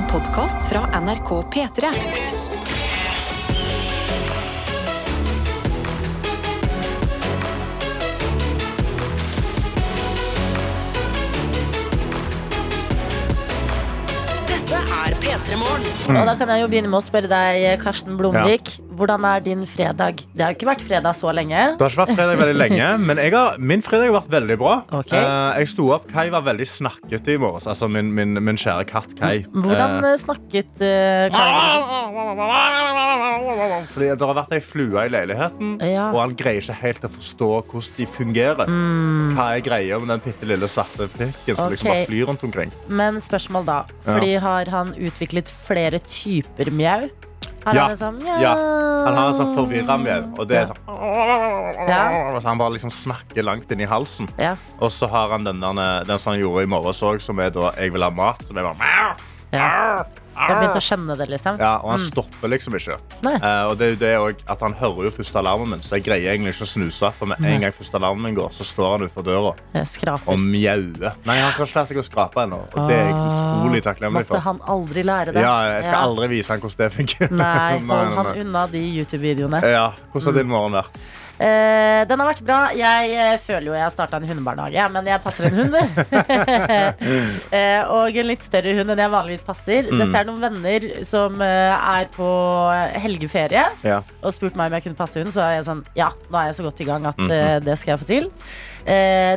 En podkast fra NRK P3. Dette er P3 Morgen. Og da kan jeg jo begynne med å spørre deg, Karsten Blomvik. Hvordan er din fredag? Det har jo ikke vært fredag så lenge. Det har ikke vært fredag veldig lenge, men jeg har, min fredag har vært veldig bra. Ok. Eh, jeg sto opp, Kai var veldig snakkete i morges. Altså min, min, min kjære katt Kai. Hvordan Eh, eh, snakket uh, Karen? fordi det har vært ei flue i leiligheten, Ja. og han greier ikke helt å forstå hvordan de fungerer. Hva er greia med den bitte lille svarte pikken som liksom bare flyr rundt omkring? Men spørsmål da. Fordi har han utviklet flere typer mjau? Har Ja. han en sånn, mjau? Ja. Han har en sånn forvirra mjau, og det er sånn Ja. Så Han bare liksom snakker langt inn i halsen. Ja. Og så har han den, der, den som han gjorde i morges òg, som er da 'jeg vil ha mat'. Som er bare «Meow, Ja. Jeg begynte å skjønne det, liksom. Ja, og han stopper liksom ikke. Nei. Eh, og det er jo det også, at Han hører jo første alarmen min, så jeg greier egentlig ikke å snuse. For med en gang første alarmen min går, så står han utenfor døra og mjauer. Nei, han skal ikke lære seg å skrape ennå. Og det er jeg utrolig takknemlig Måtte han aldri lære det? Ja, jeg skal Ja. aldri vise han hvordan det fungerer. Nei, hold han unna de YouTube-videoene. Ja, Hvordan har din morgen vært? Eh, den har vært bra. Jeg uh, føler jo jeg har starta en hundebarnehage, men jeg passer en hund. uh, og en litt større hund enn jeg vanligvis passer. Mm. Dette er noen venner som er på helgeferie Ja. og spurte meg om jeg kunne passe hund. Så er jeg sånn, ja, nå er jeg så godt i gang at Mhm. det skal jeg få til.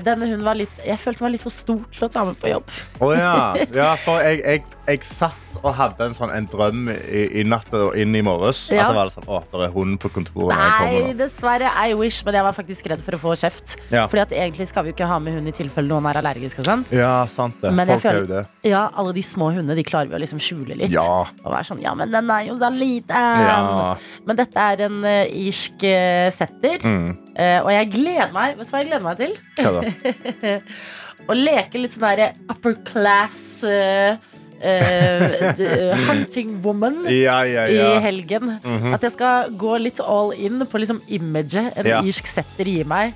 Denne hunden var litt Jeg følte meg litt for stor til å ta med på jobb. Å ja. ja, for jeg, jeg, jeg satt og hadde en, sånn, en drøm i, i natt og inn i morges. Ja. At det var sånn, å, der er hund på kontoret. Nei, dessverre. I wish. Men jeg var faktisk redd for å få kjeft. Ja. Fordi at egentlig skal vi jo ikke ha med hund i tilfelle noen er allergisk og sånn. Ja, sant det. Men Folk Folk er jo det. Ja, alle de små hundene de klarer vi å liksom skjule litt. Ja. Og være sånn, ja, men den er jo da liten. ja. Men dette er en uh, irsk uh, setter. Mm. Uh, og jeg gleder meg Vet du hva jeg gleder meg til? Hva da? Å leke litt sånn derre upper class eh, eh, d- hunting woman Ja, ja, i helgen. helgen. -hmm. At jeg skal gå litt all in på liksom imaget en Ja. irsk setter gir meg.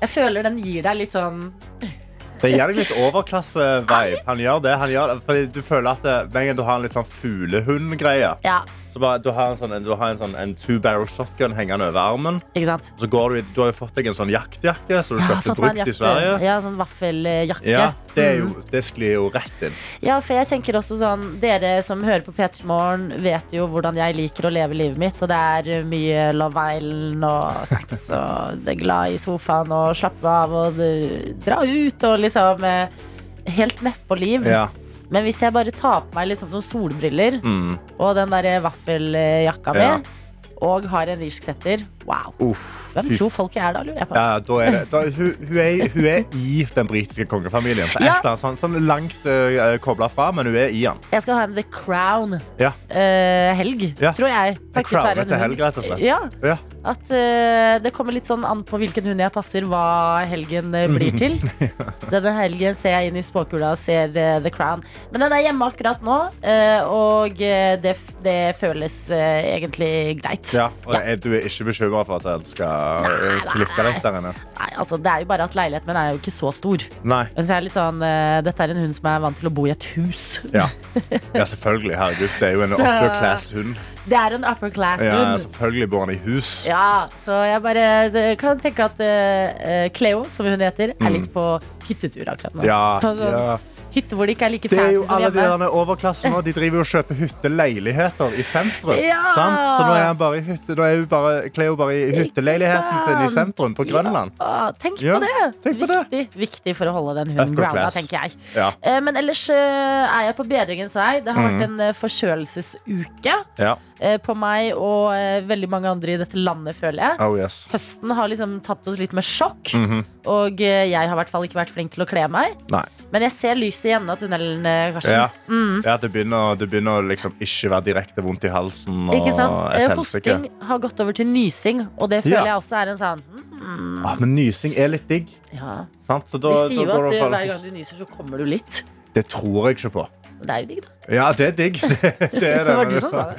Jeg føler den gir deg litt sånn Det gir deg litt overklasse-vibe. Han gjør det. Han gjør det. Fordi du føler at det, en gang du har en litt sånn fuglehund-greie Ja, så bare, du har en, sånn, du har en, sånn, en two barrel shotgun hengende over armen. ikke sant? Så går du, i- du har jo fått deg en sånn jaktjakke som du Ja, kjøpte fått meg en brukt i jakke. Sverige. Ja, sånn vaffeljakke. Ja, det, er jo, Mm. det sklir jo rett inn. Ja, for jeg tenker også sånn Dere som hører på P3 Morgen, vet jo hvordan jeg liker å leve livet mitt. Og det er mye Love Island og snacks og det er glad i sofaen og slappe av og det, dra ut og liksom eh, Helt nedpå liv. Ja. Men hvis jeg bare tar på meg liksom noen solbriller Mm. og den der vaffeljakka mi, og har en irsk setter, wow. Uff, Hvem fy tror folk jeg er da, lurer jeg på. Ja, da er det, da, hun, hun, er, hun er i den britiske kongefamilien. På et Ja. eller annet sånn, sånn langt uh, kobla fra, men hun er i den. Jeg skal ha en The Crown-helg, Ja. Ja. tror jeg. Takket være crownet til hund. helg, rett og slett. Ja, Ja. At eh, det kommer litt sånn an på hvilken hund jeg passer, hva helgen eh, blir til. Denne helgen ser jeg inn i spåkula og ser eh, The Crown. Men den er hjemme akkurat nå, eh, og eh, det, f- det føles eh, egentlig greit. Ja, og Ja. er, du er ikke bekymra for at jeg skal Nei, klikke nei. deg der inne? Nei, altså, det er jo bare at leiligheten min er jo ikke så stor. Nei. Så jeg er litt sånn, uh, dette er en hund som er vant til å bo i et hus. Ja. ja, selvfølgelig. Herregud, det er jo en Så- upper class hund. Det er en upper class Ja, selvfølgelig bor han i hus. Ja, så jeg bare så kan tenke at uh, Cleo, som hun heter, er litt på hyttetur akkurat nå. Mm. Ja, Så sånn, ja. Hytte hvor det ikke er like Det er fancy jo som alle de der med overklassen nå. De driver jo og kjøper hytteleiligheter i sentrum. Ja! Sant? Så nå er, han bare i hytte, nå er hun bare, Cleo bare i hytteleiligheten sin i sentrum på Grønland. Ja, tenk på det. tenk på det. viktig, for å holde den hunden grounda, tenker jeg. Ja. Eh, Men ellers eh, er jeg på bedringens vei. Det har Mhm. vært en eh, forkjølelsesuke Ja. Eh, på meg og eh, veldig mange andre i dette landet, føler jeg. Oh, yes. Høsten har liksom tatt oss litt med sjokk, Mhm. og eh, jeg har i hvert fall ikke vært flink til å kle meg. Nei. Men jeg ser lyset i enden av tunnelen, Karsten. Ja. Mm. ja, det begynner, det begynner liksom ikke være direkte vondt i halsen. Og Ikke sant? Hosting har gått over til nysing, og det føler Ja. jeg også er en sånn mm, Ah, men nysing er litt digg. Ja. Sant? Så da, De sier jo at hver gang du nyser, så kommer du litt. Det tror jeg ikke på. Det er jo digg, da. Ja, det er digg. Det, det er det. Det var du som sa det.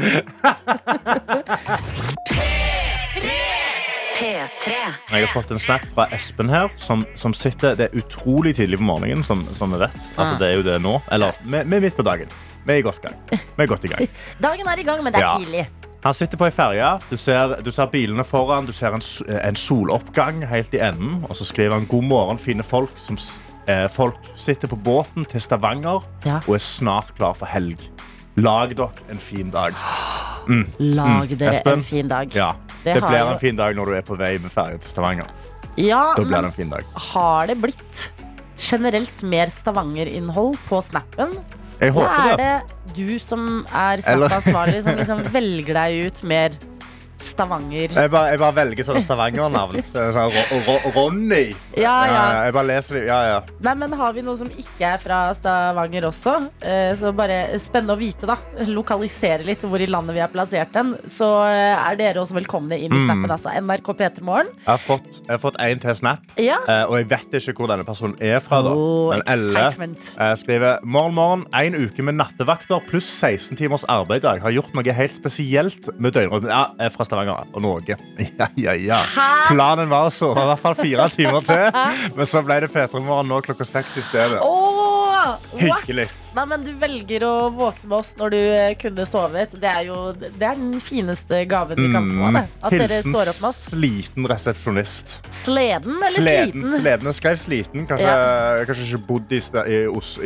P3. Jeg har fått en snap fra Espen her, som, som sitter Det er utrolig tidlig på morgenen, som, som vi vet. Altså, Ah. det er jo det nå. Eller vi vi er midt på dagen. Vi er godt i gang. Vi er godt i gang. Dagen er i gang, men det er Ja. tidlig. Han sitter på ei ferje. Du, ser- du ser bilene foran. Du ser en, s- en soloppgang helt i enden. Og så skriver han 'God morgen, fine folk'. Som, s- folk sitter på båten til Stavanger Ja. og er snart klar for helg. Lag dere en fin dag. Lag dere Espen? en fin dag. Ja, Det Det blir jo- en fin dag når du er på vei med ferje til Stavanger. Ja, Da blir det en fin dag. har det blitt generelt mer Stavanger-innhold på snappen? Jeg Eller håper er det. du som er Eller- snappansvarlig, som liksom velger deg ut mer Stavanger? Jeg bare, jeg bare velger Stavanger-navn. Er Sånn, Ro Ro Ronny. Ja, ja. Jeg bare leser det. Ja, ja. Nei, men har vi noe som ikke er fra Stavanger også? Eh, Så bare spennende å vite, da. Lokalisere litt hvor i landet vi er plassert den. Så eh, er dere også velkomne inn i Mm. snappen, altså. NRK P3morgen. Jeg har fått, jeg har fått en til snap, Ja. eh, og jeg vet ikke hvor denne personen er fra. da. Oh, Men Elle skriver morgen, morgen, en uke med nattevakter pluss 16 timers arbeid i dag. Har gjort noe helt spesielt med døgnrytmen. Ja, jeg er fra Stavanger og Norge. Ja, ja, ja. Planen var å sove i hvert fall fire timer til, men så ble det P3 Morgen nå klokka seks i stedet. What? Hyggelig. Nei, men Du velger å våkne med oss når du eh, kunne sovet. Det er jo det er den fineste gaven vi kan få. Det. At dere Mm. Hilsen står opp med oss. sliten resepsjonist. Sleden eller Sliten, Sleden, sleden Jeg skrev sliten. Kanskje, kanskje ikke bodd i, i,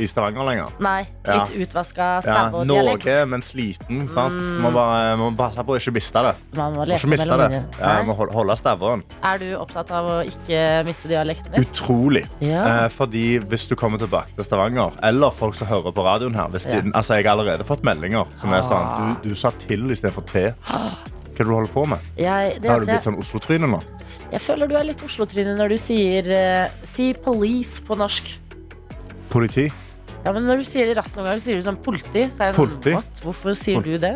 i Stavanger lenger. Nei, Ja. litt utvaska Ja, og dialekt. noe, men sliten. Sant? Må bare må passe på å ikke miste det. Man må Må lese ikke miste det. Ja, man må holde staveren. Er du opptatt av å ikke miste dialekten din? Utrolig. Ja. Eh, fordi hvis du kommer tilbake til Stavanger, eller folk som hører på radioen her hvis Ja. altså Jeg har allerede fått meldinger som er sånn Du, du sa til istedenfor til. Hva du holder på med? Jeg, det Har du blitt sånn Oslo-tryne nå? jeg føler du er litt Oslo-tryne når du sier uh, Si police på norsk. Politi? Ja, men når du sier det raskt noen ganger, sier du sånn politi. Så sånn, Politi? What? Hvorfor sier Pol- du det?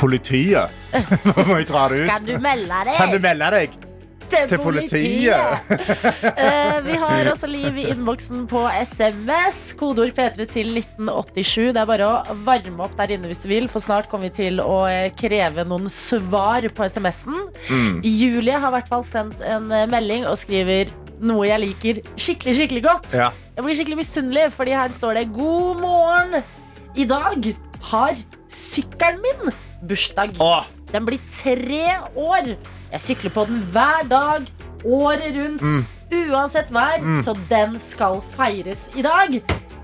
Politiet? Må jeg dra det ut? Kan du melde deg? Kan du melde deg? Til politiet? uh, vi har også liv i innboksen på SMS. Kodeord P3 til 1987. Det er bare å varme opp der inne hvis du vil, for snart kommer vi til å eh, kreve noen svar på SMS-en. Mm. Julie har i hvert fall sendt en eh, melding og skriver noe jeg liker skikkelig, skikkelig godt. Ja. Jeg blir skikkelig misunnelig, fordi her står det God morgen! I dag har sykkelen min bursdag. Åh, Den blir tre år. Jeg sykler på den hver dag, året rundt, Mm. uansett vær. Så den skal feires i dag.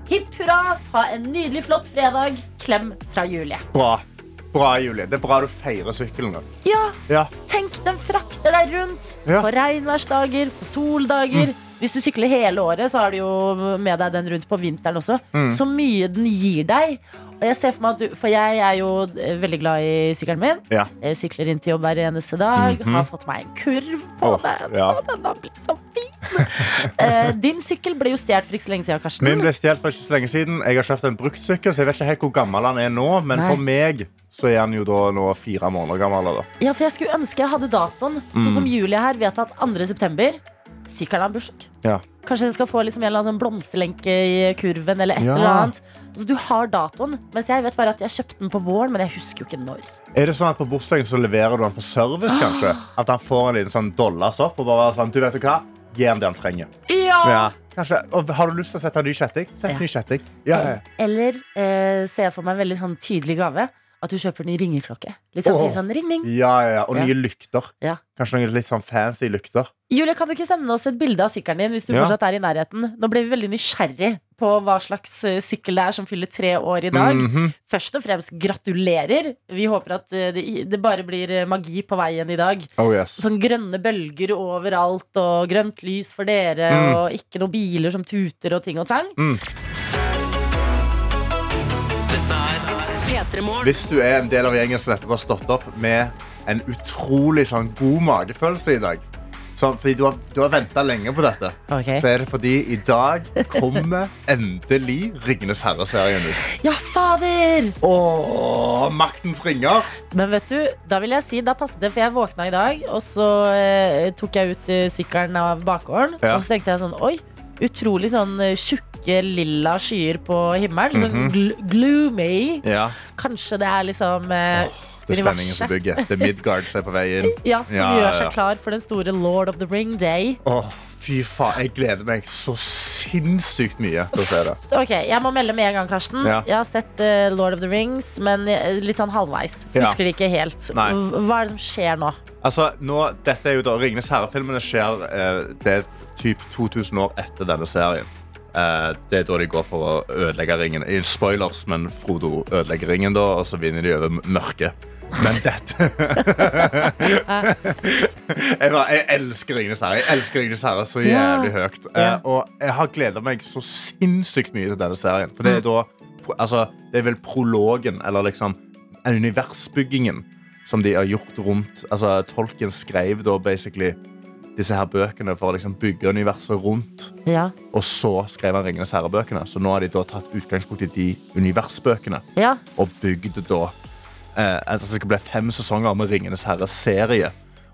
Hipp hurra, ha en nydelig, flott fredag. Klem fra Julie. bra. Bra, Julie. Det er bra du feirer sykkelen. Ja, Ja. tenk, den frakter deg rundt Ja. på regnværsdager, på soldager. Hvis du sykler hele året, så har du jo med deg den rundt på vinteren også. Så mye den gir deg. Og jeg ser For meg at du, for jeg er jo eh, veldig glad i sykkelen min. Ja. Jeg sykler inn til jobb hver eneste dag. Mhm. Har fått meg en kurv på oh, den. ja. Og den har blitt så fin. uh, din sykkel ble jo stjålet for ikke så lenge siden, Karsten. Min ble stjålet for ikke så lenge siden. Jeg har kjøpt en bruktsykkel, så jeg vet ikke helt hvor gammel han er nå. Men Nei. for meg så er han jo da nå fire måneder gammel. Da. Ja, for jeg skulle ønske jeg hadde datoen. Sånn som Julie her vet at 2. september Sykkelen har bursdag. Ja. Kanskje den skal få liksom en eller annen sånn blomsterlenke i kurven. Eller et Ja. eller annet Så Du har datoen, mens jeg vet bare at jeg kjøpte den på våren. Men jeg husker jo ikke når. Er det sånn at På bursdagen så leverer du han på service, kanskje? At han får en liten sånn dollas opp og bare sånn, du vet du hva? Gi ham det han trenger. Ja! Kanskje, og har du lyst til å sette en ny kjetting? Sett Ja. ny kjetting. Ja, ja. Eller eh, ser jeg for meg en veldig sånn tydelig gave. At du kjøper ny ringeklokke. Litt sånn, oh, sånn ring, ring. ja, ja, ja. Og Ja. nye lykter. Ja. Kanskje noen litt sånn fancy lykter. Julie, kan du ikke sende oss et bilde av sykkelen din hvis du fortsatt er i nærheten? Nå ble vi veldig nysgjerrig på hva slags eh, sykkel det er som fyller tre år i dag. Mhm. Først og fremst gratulerer. Vi håper at eh, det, det bare blir eh, magi på veien i dag. Oh yes. Sånn grønne bølger overalt og grønt lys for dere Mm. og ikke noen biler som tuter og ting og tang. P3 Hvis du er en del av gjengen som nettopp har stått opp med en utrolig sånn god magefølelse i dag så, fordi du har, du har venta lenge på dette, Okay. så er det fordi i dag kommer endelig Ringenes herre-serien ut. Ja, fader! Åh, maktens ringer! Men vet du, da vil jeg si, da passet det, for jeg våkna i dag, og så eh, tok jeg ut eh, sykkelen av bakgården, Ja. og så tenkte jeg sånn, oi, utrolig sånn eh, tjukke lilla skyer på himmelen, Mhm. sånn gl gloomy. Ja, Kanskje det er liksom eh, det er spenningen som bygger. Er Midgard som er på vei inn. Ja, som Ja, gjør seg klar for den store Lord of the Ring Day. Åh, fy faen, jeg gleder meg så sinnssykt mye til å se det. Ok, Jeg må melde med en gang, Karsten. Ja. Jeg har sett uh, Lord of the Rings, men eh, litt sånn halvveis. Ja. Husker det ikke helt. Nei. Hva er det som skjer nå? Altså, nå, dette er jo da Ringenes herre-filmene skjer uh, Det er typ 2000 år etter denne serien. Uh, det er da de går for å ødelegge ringen. Spoilers, men Frodo ødelegger ringen, da, og så vinner de over mørket. Men dette jeg, bare, jeg elsker Ringenes herre. Jeg elsker Ringenes herre så jævlig høyt. Eh, Uh, og jeg har gleda meg så sinnssykt mye til denne serien. For det er da altså, Det er vel prologen, eller liksom universbyggingen, som de har gjort rundt Altså, Tolken skrev da basically disse her bøkene for å liksom bygge universet rundt. Ja. Og så skrev han Ringenes herre-bøkene. Så nå har de da tatt utgangspunkt i de universbøkene ja. og bygd da at Det skal bli fem sesonger med Ringenes herre-serie.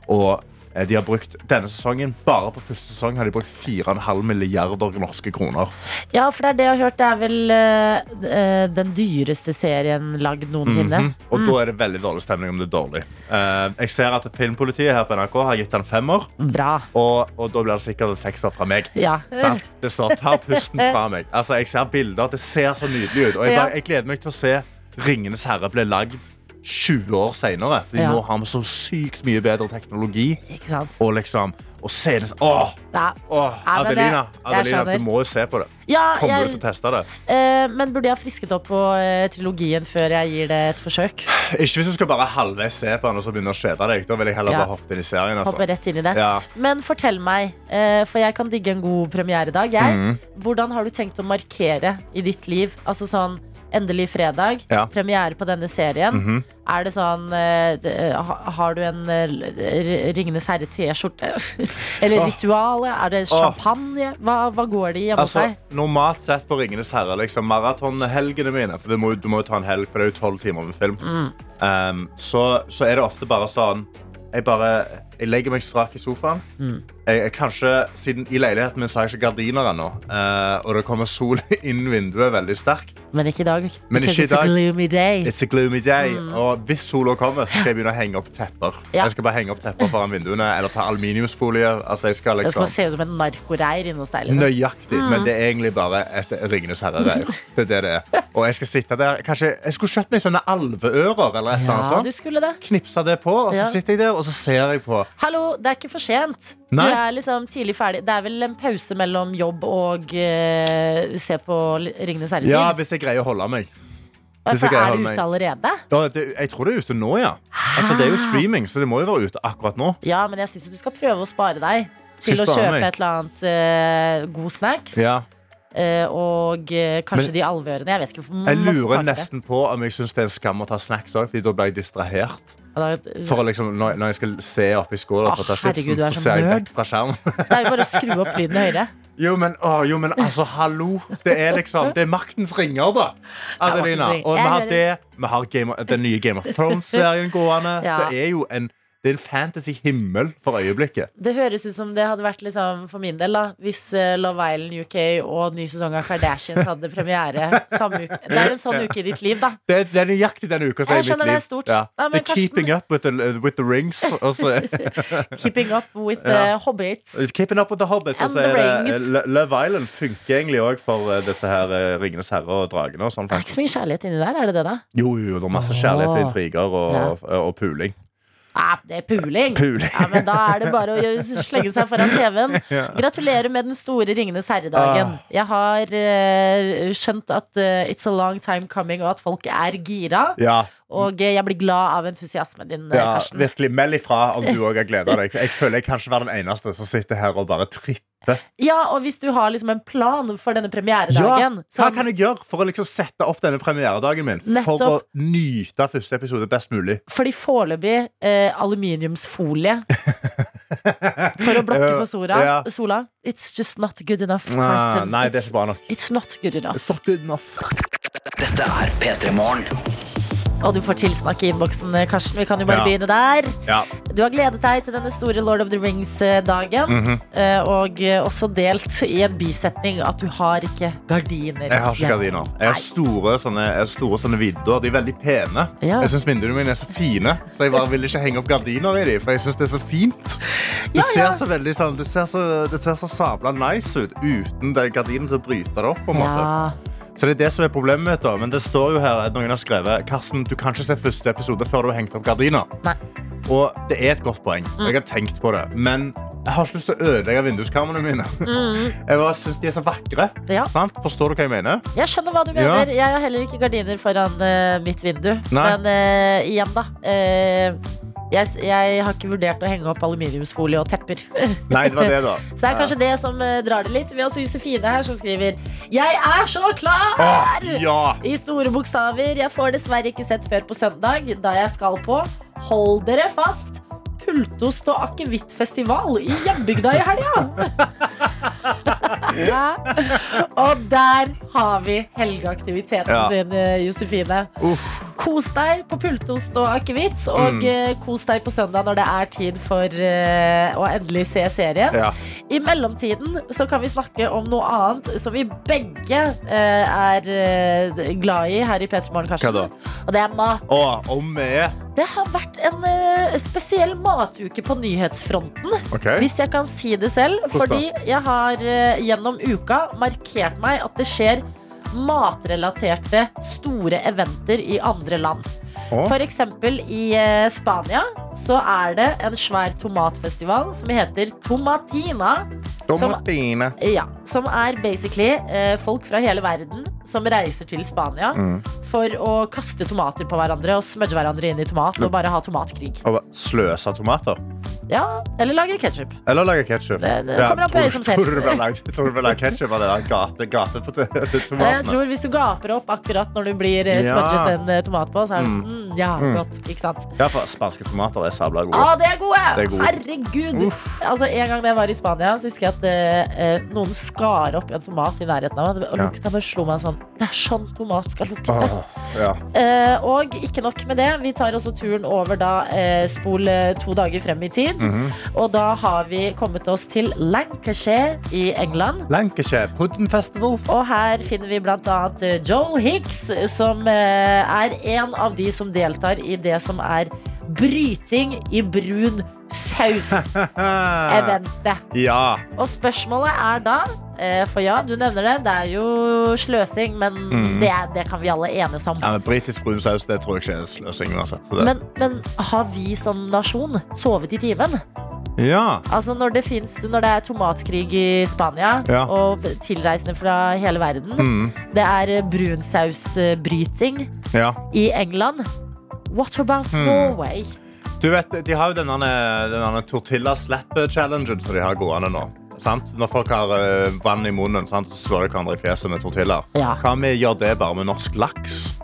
Og eh, de har brukt denne sesongen Bare på første sesong har de brukt 4,5 milliarder norske kroner. ja, for det er det jeg har hørt. Det er vel eh, eh, den dyreste serien lagd noensinne. Mhm. Og da er det veldig dårlig stemning om det er dårlig. Eh, jeg ser at Filmpolitiet her på NRK har gitt den femmer. Bra. Og, og da blir det sikkert en sekser fra meg. Ja. Det står 'ta pusten fra meg'. Altså, jeg ser bilder, Det ser så nydelig ut. Og jeg, bare, jeg gleder meg til å se 'Ringenes herre' bli lagd 20 år seinere. Ja. Nå har vi så sykt mye bedre teknologi. Ikke sant? Og liksom og senest, Åh! Ja. åh det- Adelina, Adelina du må jo se på det. Ja, Kommer du til å teste det? eh, men burde jeg ha frisket opp på eh, trilogien før jeg gir det et forsøk? Ikke hvis du skal bare halvveis se på den og så begynne å kjede deg. Da vil jeg heller Ja. bare hoppe inn i serien. Altså. Hoppe rett inn i det. Men fortell meg, eh, for jeg kan digge en god premieredag. Jeg. Mm. Hvordan har du tenkt å markere i ditt liv? Altså sånn Endelig fredag, Ja. premiere på denne serien. Mhm. Er det sånn eh, Har du en eh, Ringenes herre-T-skjorte? Eller ritual? Er det champagne? Hva, hva går det i hjemme hos Altså, deg? normalt sett på Ringenes herre, liksom maratonhelgene mine For det må, du må jo ta en helg, for det er jo tolv timer med film. Mm. Um, så, så er det ofte bare sånn Jeg bare jeg legger meg strak i sofaen. Mm. Jeg, kanskje, siden I leiligheten min så har jeg ikke gardiner ennå. eh, og det kommer sol inn vinduet veldig sterkt. Men ikke i dag. Men ikke i it's a gloomy day. It's a gloomy day. Og hvis sola kommer, så skal jeg begynne å henge opp tepper. Mm. Ja. Jeg skal bare henge opp tepper foran vinduene Eller ta aluminiumsfolie. Altså, jeg skal Det skal liksom se ut som en narkoreir inne hos deg. Liksom. Nøyaktig, men det er egentlig bare et Ringenes herre-reir. Det er det det er. Og jeg skal sitte der Kanskje jeg skulle kjøpt meg sånne alveører eller et eller annet sånt. Knipse det. På, og så sitter jeg der og så ser jeg på. Hallo, det er ikke for sent. Nei. Du er liksom tidlig ferdig. Det er vel en pause mellom jobb og uh, se på Ringenes herre? Ja, hvis jeg greier å holde meg. hvis for er du det ute allerede? Ja, det, jeg tror det er ute nå, ja. Altså, det er jo streaming, så det må jo være ute akkurat nå. Ja, men jeg syns du skal prøve å spare deg til å kjøpe meg. et eller annet uh, god snacks. Ja. Eh, og eh, kanskje Men- de alvørene. Jeg vet ikke. Jeg lurer nesten på om jeg syns det er en skam å ta snacks òg, da blir jeg distrahert. For liksom, når, når jeg skal se opp skåla, for å ta chipsen, så så ser jeg vekk fra skjermen. Det er jo bare å skru opp lyden høyere. Jo, men, å, jo, men altså, hallo. Det er liksom Det er maktens ringer, da. Adelina. Og vi har det. Vi har Game den nye Game of Thrones-serien gående. Det er jo en det er en fantasy-himmel for øyeblikket. Det høres ut som det hadde vært liksom, for min del da hvis eh, Love Island UK og ny sesong av Kardashians hadde premiere samme uke. Det er en sånn uke i ditt liv, da. Det er, det er nøyaktig denne uka. som Jeg i mitt skjønner det er stort. Ja. Ja, men det er Karsten- keeping up with the, with the rings. Keeping up with the Ja. hobbits. keeping up with the hobbits. And er the det rings. Lo- Love Island funker egentlig òg for eh, disse her eh, Ringenes herre og dragene. Og sånn, Det er ikke så mye kjærlighet inni der, er det det, da? Jo, jo, det er masse kjærlighet og intriger og, og puling. Ah, det er puling. Puling. Ja, men da er det bare å slenge seg foran TV-en. Ja. Gratulerer med den store Ringenes herre-dagen. Ah. Jeg har uh, skjønt at uh, it's a long time coming, og at folk er gira. Ja, Og eh, jeg blir glad av entusiasmen din, Ja, Karsten. virkelig. Meld ifra om du òg har gleda deg. Jeg føler jeg kan ikke være den eneste som sitter her og bare tripper. Ja, og hvis du har liksom en plan for denne premieredagen Ja, Hva kan jeg gjøre for å liksom sette opp denne premieredagen min? For å Nettopp. nyte første episode best mulig. Fordi foreløpig eh, aluminiumsfolie for å blokke for sola, Ja. sola. It's just not good enough. Nei, nei, det er ikke bra nok. it's not good enough. It's not good enough. Dette er P3 Morgen. Og du får tilsnakk i innboksen, eh, Karsten. Vi kan jo bare Ja. begynne der. Ja. Du har gledet deg til denne store Lord of the Rings-dagen. Mm -hmm. Og eh, også delt i en bisetning at du har ikke gardiner. Jeg har ikke gardiner. Jeg har store sånne, har store sånne vinduer. De er veldig pene. Ja. Jeg syns vinduene mine er så fine, så jeg bare vil ikke henge opp gardiner i dem. For jeg synes det er så fint. Det ser så veldig sånn Det ser så, det ser så sabla nice ut uten den gardinen til å bryte det opp. på en måte Ja. Så det er det som er problemet mitt. da Men det står jo her at noen har skrevet Karsten, du kan ikke se første episode før du har hengt opp gardiner. Nei. Og det er et godt poeng. Mm. Jeg har tenkt på det. Men jeg har ikke lyst til å ødelegge vinduskarmene mine. Jeg bare synes de er så vakre. Ja. Forstår du hva jeg mener? Jeg skjønner hva du Ja. mener. Jeg har heller ikke gardiner foran uh, mitt vindu. Nei. Men uh, igjen, da. eh, jeg, jeg har ikke vurdert å henge opp aluminiumsfolie og tepper. Nei, det var det, da. Så det er kanskje det som eh, drar det litt. Vi har også Josefine her som skriver Jeg er så klar! Åh, ja! I store bokstaver. Jeg får dessverre ikke sett før på søndag, da jeg skal på Hold dere fast! Pultost- og akevittfestival i hjembygda i helga! Ja. og der har vi helgeaktiviteten Ja. sin, eh, Josefine. Uff. Kos deg på pultost og akevitt, og Mm. eh, kos deg på søndag når det er tid for eh, å endelig se serien. Ja. I mellomtiden så kan vi snakke om noe annet som vi begge eh, er eh, glad i her i P3 Morgen, Karsten. Da? Og det er mat. Å, om vi er Det har vært en eh, spesiell matuke på nyhetsfronten, Okay. hvis jeg kan si det selv. Fordi jeg har eh, gjennom uka markert meg at det skjer matrelaterte store eventer i andre land. For eksempel i eh, Spania så er det en svær tomatfestival som heter Tomatina. Tomatine. Ja, som er basically eh, folk fra hele verden som reiser til Spania Mm. for å kaste tomater på hverandre og smudge hverandre inn i tomat og bare ha tomatkrig. Og sløse tomater. Ja, Eller lage ketsjup. Eller lage ketsjup. Det- det kommer an på øyet som ser. Tror du lagd- ketsjup av det der gate, Jeg tror Hvis du gaper opp akkurat når du blir smudget Ja. en eh, tomat på, så er det Mm. Mm, ja, Mm. godt. Ikke sant? Ja, for spanske tomater er sabla gode. Ah, det er gode! Det er gode. Herregud! Altså, En gang jeg var i Spania, så husker jeg at eh, eh, noen skar opp en tomat i nærheten av meg. Og lukta bare slo meg sånn Det er sånn tomat skal lukte. Ah, ja. Eh, og ikke nok med det, vi tar også turen over da eh, spol eh, to dager frem i tid. Mhm. Og da har vi kommet oss til Lancashire i England. Lancashire Pudding Festival. Og her finner vi blant annet eh, Joel Hicks, som er en av de som deltar i det som er bryting i brun saus-eventet. Ja. Og spørsmålet er da, eh, for ja, du nevner det, det er jo sløsing, men mm. det, det kan vi alle enes om. ja men Britisk brun saus det tror jeg ikke er sløsing uansett. Men, men har vi som nasjon sovet i timen? ja. Altså når det, finnes, når det er tomatkrig i Spania, Ja. og tilreisende fra hele verden, Mm. det er brunsausbryting ja. i England. What about Hmm. Norway? Du vet, De har jo denne, denne tortilla slap-challengen som de har gående nå. Sant? Når folk har uh, vann i munnen, sant? så slår de hverandre i fjeset med tortillaer. Ja, Hva om vi gjør det bare med norsk laks?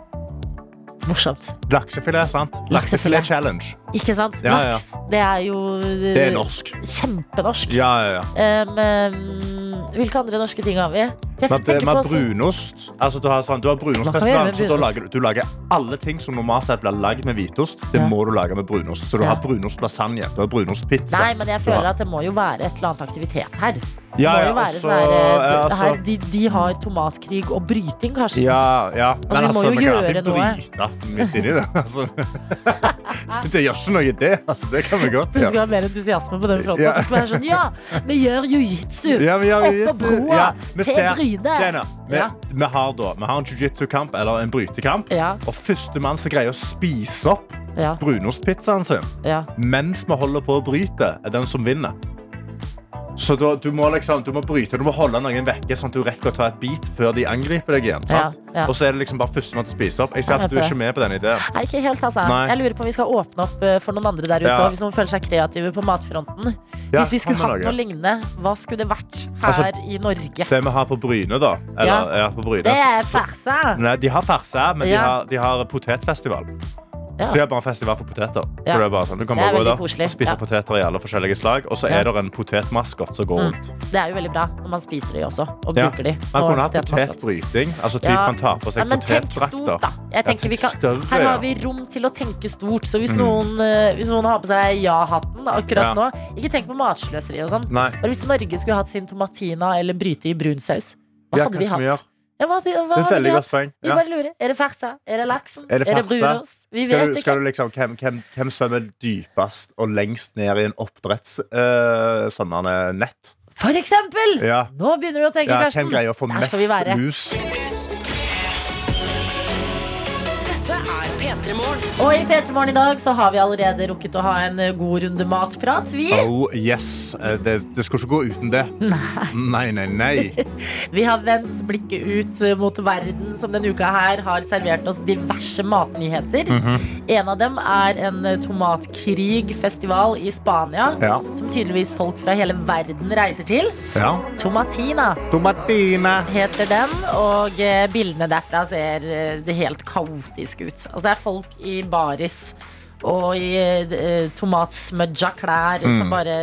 morsomt. Laksefilet, sant? Laksefilet. Laksefilet-challenge. Ikke sant? Ja, ja. Det er jo Det er norsk. kjempenorsk. Ja, ja, ja. Um, hvilke andre norske ting har vi? Jeg Med, tenker med brunost. Altså, du har, sånn, du har Hva kan vi gjøre brunostfestival, med så lager du, lager alle ting som normalt sett blir lagd med hvitost. Det Ja. må du lage med brunost. Så du Ja. har brunostlasagne, du har brunostpizza. Nei, men jeg føler at det må jo være et eller annet aktivitet her. Ja, ja, jo være sånn ja, det her altså- de, de har tomatkrig og bryting, kanskje. Ja, ja. Men vi må altså, jo vi kan gjøre alltid noe. bryte midt inni det. Altså. det gjør ikke noe, det. Altså, det kan vi godt Du skal ha mer entusiasme på den fronten. Ja. Du skal være sånn, ja, vi gjør jiu-jitsu Ja, oppå broa Ja, til Bryne. Vi, Ja. vi har da Vi har en jiu-jitsu-kamp eller en brytekamp. Ja, Og førstemann som greier å spise opp ja, brunostpizzaen sin ja. mens vi holder på å bryte, er den som vinner. Så da, du, må liksom, du må bryte, du må holde noen vekke, sånn at du rekker å ta et bit før de angriper deg igjen. Ja, ja. Og så er det liksom bare førstemann til å spise opp. Jeg ser er at du er ikke med på den ideen. Nei, ikke helt, altså. Nei. Jeg lurer på om vi skal åpne opp eh, for noen andre der ute Ja. hvis noen føler seg kreative på matfronten. Ja, Hvis vi skulle hatt noe. lignende, hva skulle det vært her Altså, i Norge? Det vi har på Bryne, da eller, på Bryne, Det er så- Nei, de har farse, men de, har, de har potetfestival. Ja. Så det er bare en festival for poteter. Ja. For det er bare sånn, du kan bare gå der og spise Ja. poteter i alle forskjellige slag, og så er det en potetmaskot som går Mm. rundt. Det er jo veldig bra når man spiser de også, og bruker de. Man kunne hatt potetbryting. Altså typ man tar på seg potetdrakter. Jeg her har vi rom til å tenke stort. Så hvis, Mm. noen, eh, hvis noen har på seg ja-hatten akkurat nå Ikke tenk på matsløseri og sånn. Bare hvis Norge skulle hatt sin tomatina eller bryte i brun saus, hva hadde vi hatt? Ja, hva, hva Det er veldig godt poeng. Ja. bare lurer. Er det farsa? Er det laksen? Er det farsa? brunost? Vi Skal vet du, ikke. skal du liksom, hvem, hvem, hvem svømmer dypest og lengst ned i en oppdretts Uh, nett? For eksempel! Ja. Nå begynner du å tenke, Ja, Karsten. hvem greier å få mest mus? Dette er P3 Morgen. Og i P3 Morgen i dag så har vi allerede rukket å ha en eh, god runde matprat. Vi, Oh yes. Eh, Det, det skal ikke gå uten det. Nei, nei, nei. nei. vi har vendt blikket ut eh, mot verden som denne uka her har servert oss diverse matnyheter. Mhm. En av dem er en tomatkrigfestival i Spania. Ja. Som tydeligvis folk fra hele verden reiser til. ja. Tomatina Tomatina heter den, og bildene derfra ser det helt kaotisk ut. Altså det er folk i baris og i eh, tomatsmudja klær Mm. som bare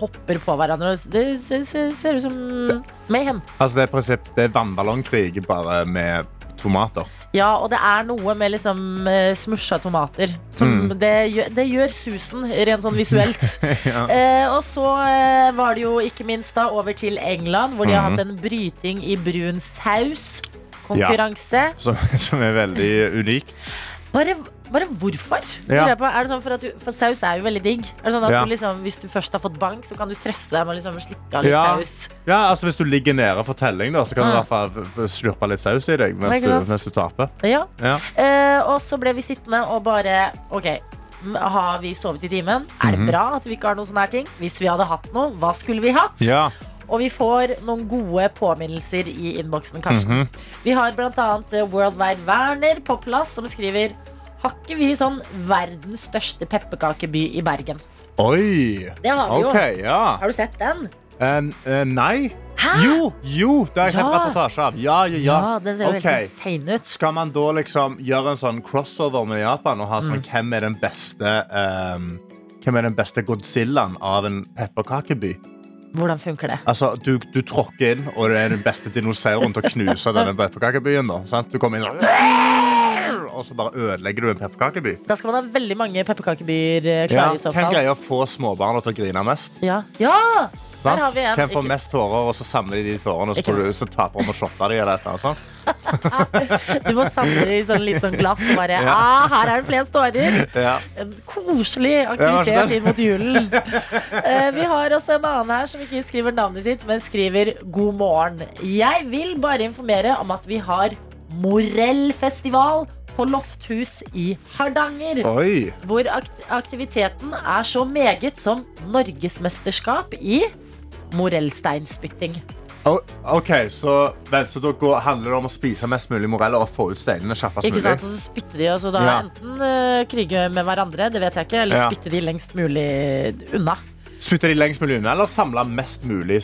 hopper på hverandre. Det ser, ser, ser ut som mayhem. Altså, det er, prinsipp, det er vannballongkrig bare med tomater. Ja, og det er noe med liksom eh, smusja tomater. Som Mm. det, gjør, det gjør susen, rent sånn visuelt. ja. Eh, og så eh, var det jo ikke minst da over til England, hvor de har Mhm. hatt en bryting i brun saus. Konkurranse. som, som er veldig unikt. Bare, bare hvorfor? Ja. Jeg på. Er det sånn for, at du, for saus er jo veldig digg. Er det sånn at Ja. du liksom, Hvis du først har fått bank, så kan du trøste deg med å liksom slikke av litt Ja. saus. Ja, altså Hvis du ligger nede for telling, da, så kan du i Mm. hvert fall slurpe litt saus i deg mens du, mens du taper. Ja. Ja. Eh, og så ble vi sittende og bare OK, har vi sovet i timen? Er det Mhm. bra at vi ikke har noen sånne her ting? Hvis vi hadde hatt noe, hva skulle vi hatt? Ja. Og vi får noen gode påminnelser i innboksen, Mm -hmm. Vi har annet eh, Worldwide Werner på plass, som skriver Har ikke vi sånn verdens største pepperkakeby i Bergen? Oi! Det har vi okay, jo. ja. Har du sett den? Uh, uh, nei. Hæ? Jo, jo, det har jeg sett Ja. reportasje av. Ja, ja, ja. Ja, den ser jo veldig ut. Skal man da liksom gjøre en sånn crossover med Japan og ha sånn Mm. hvem er den beste um, Hvem er den beste Godzillaen av en pepperkakeby? Hvordan funker det? Altså, du, du tråkker inn, og det er den beste dinosauren til å knuse denne pepperkakebyen. da, sant? Du kommer inn sånn Og så bare ødelegger du en pepperkakeby. Da skal man ha veldig mange pepperkakebyer klare. Ja, i så Hvem fall. greier å få småbarna til å grine mest? Ja. ja! Hvem får mest tårer, og så samler de de tårene, og så, du, så taper de og shotter de eller eller sånt? Du må samle de i sånn litt sånn glass og bare Ja. ah, Her er det flest tårer! Ja. En koselig aktivitet inn mot julen. Uh, vi har også en annen her som ikke skriver navnet sitt, men skriver 'God morgen'. Jeg vil bare informere om at vi har Morellfestival på Lofthus i Hardanger. Oi! Hvor aktiviteten er så meget som norgesmesterskap i morellsteinspytting. O- OK, så, vent, så da går, handler det om å spise mest mulig moreller og få ut steinene kjappest Ikke mulig? sant? Og så spytter de, og så da Ja. enten uh, krige med hverandre, det vet jeg ikke, eller Ja. spytter de lengst mulig unna. Spytte de lengst mulig unna, eller samle mest mulig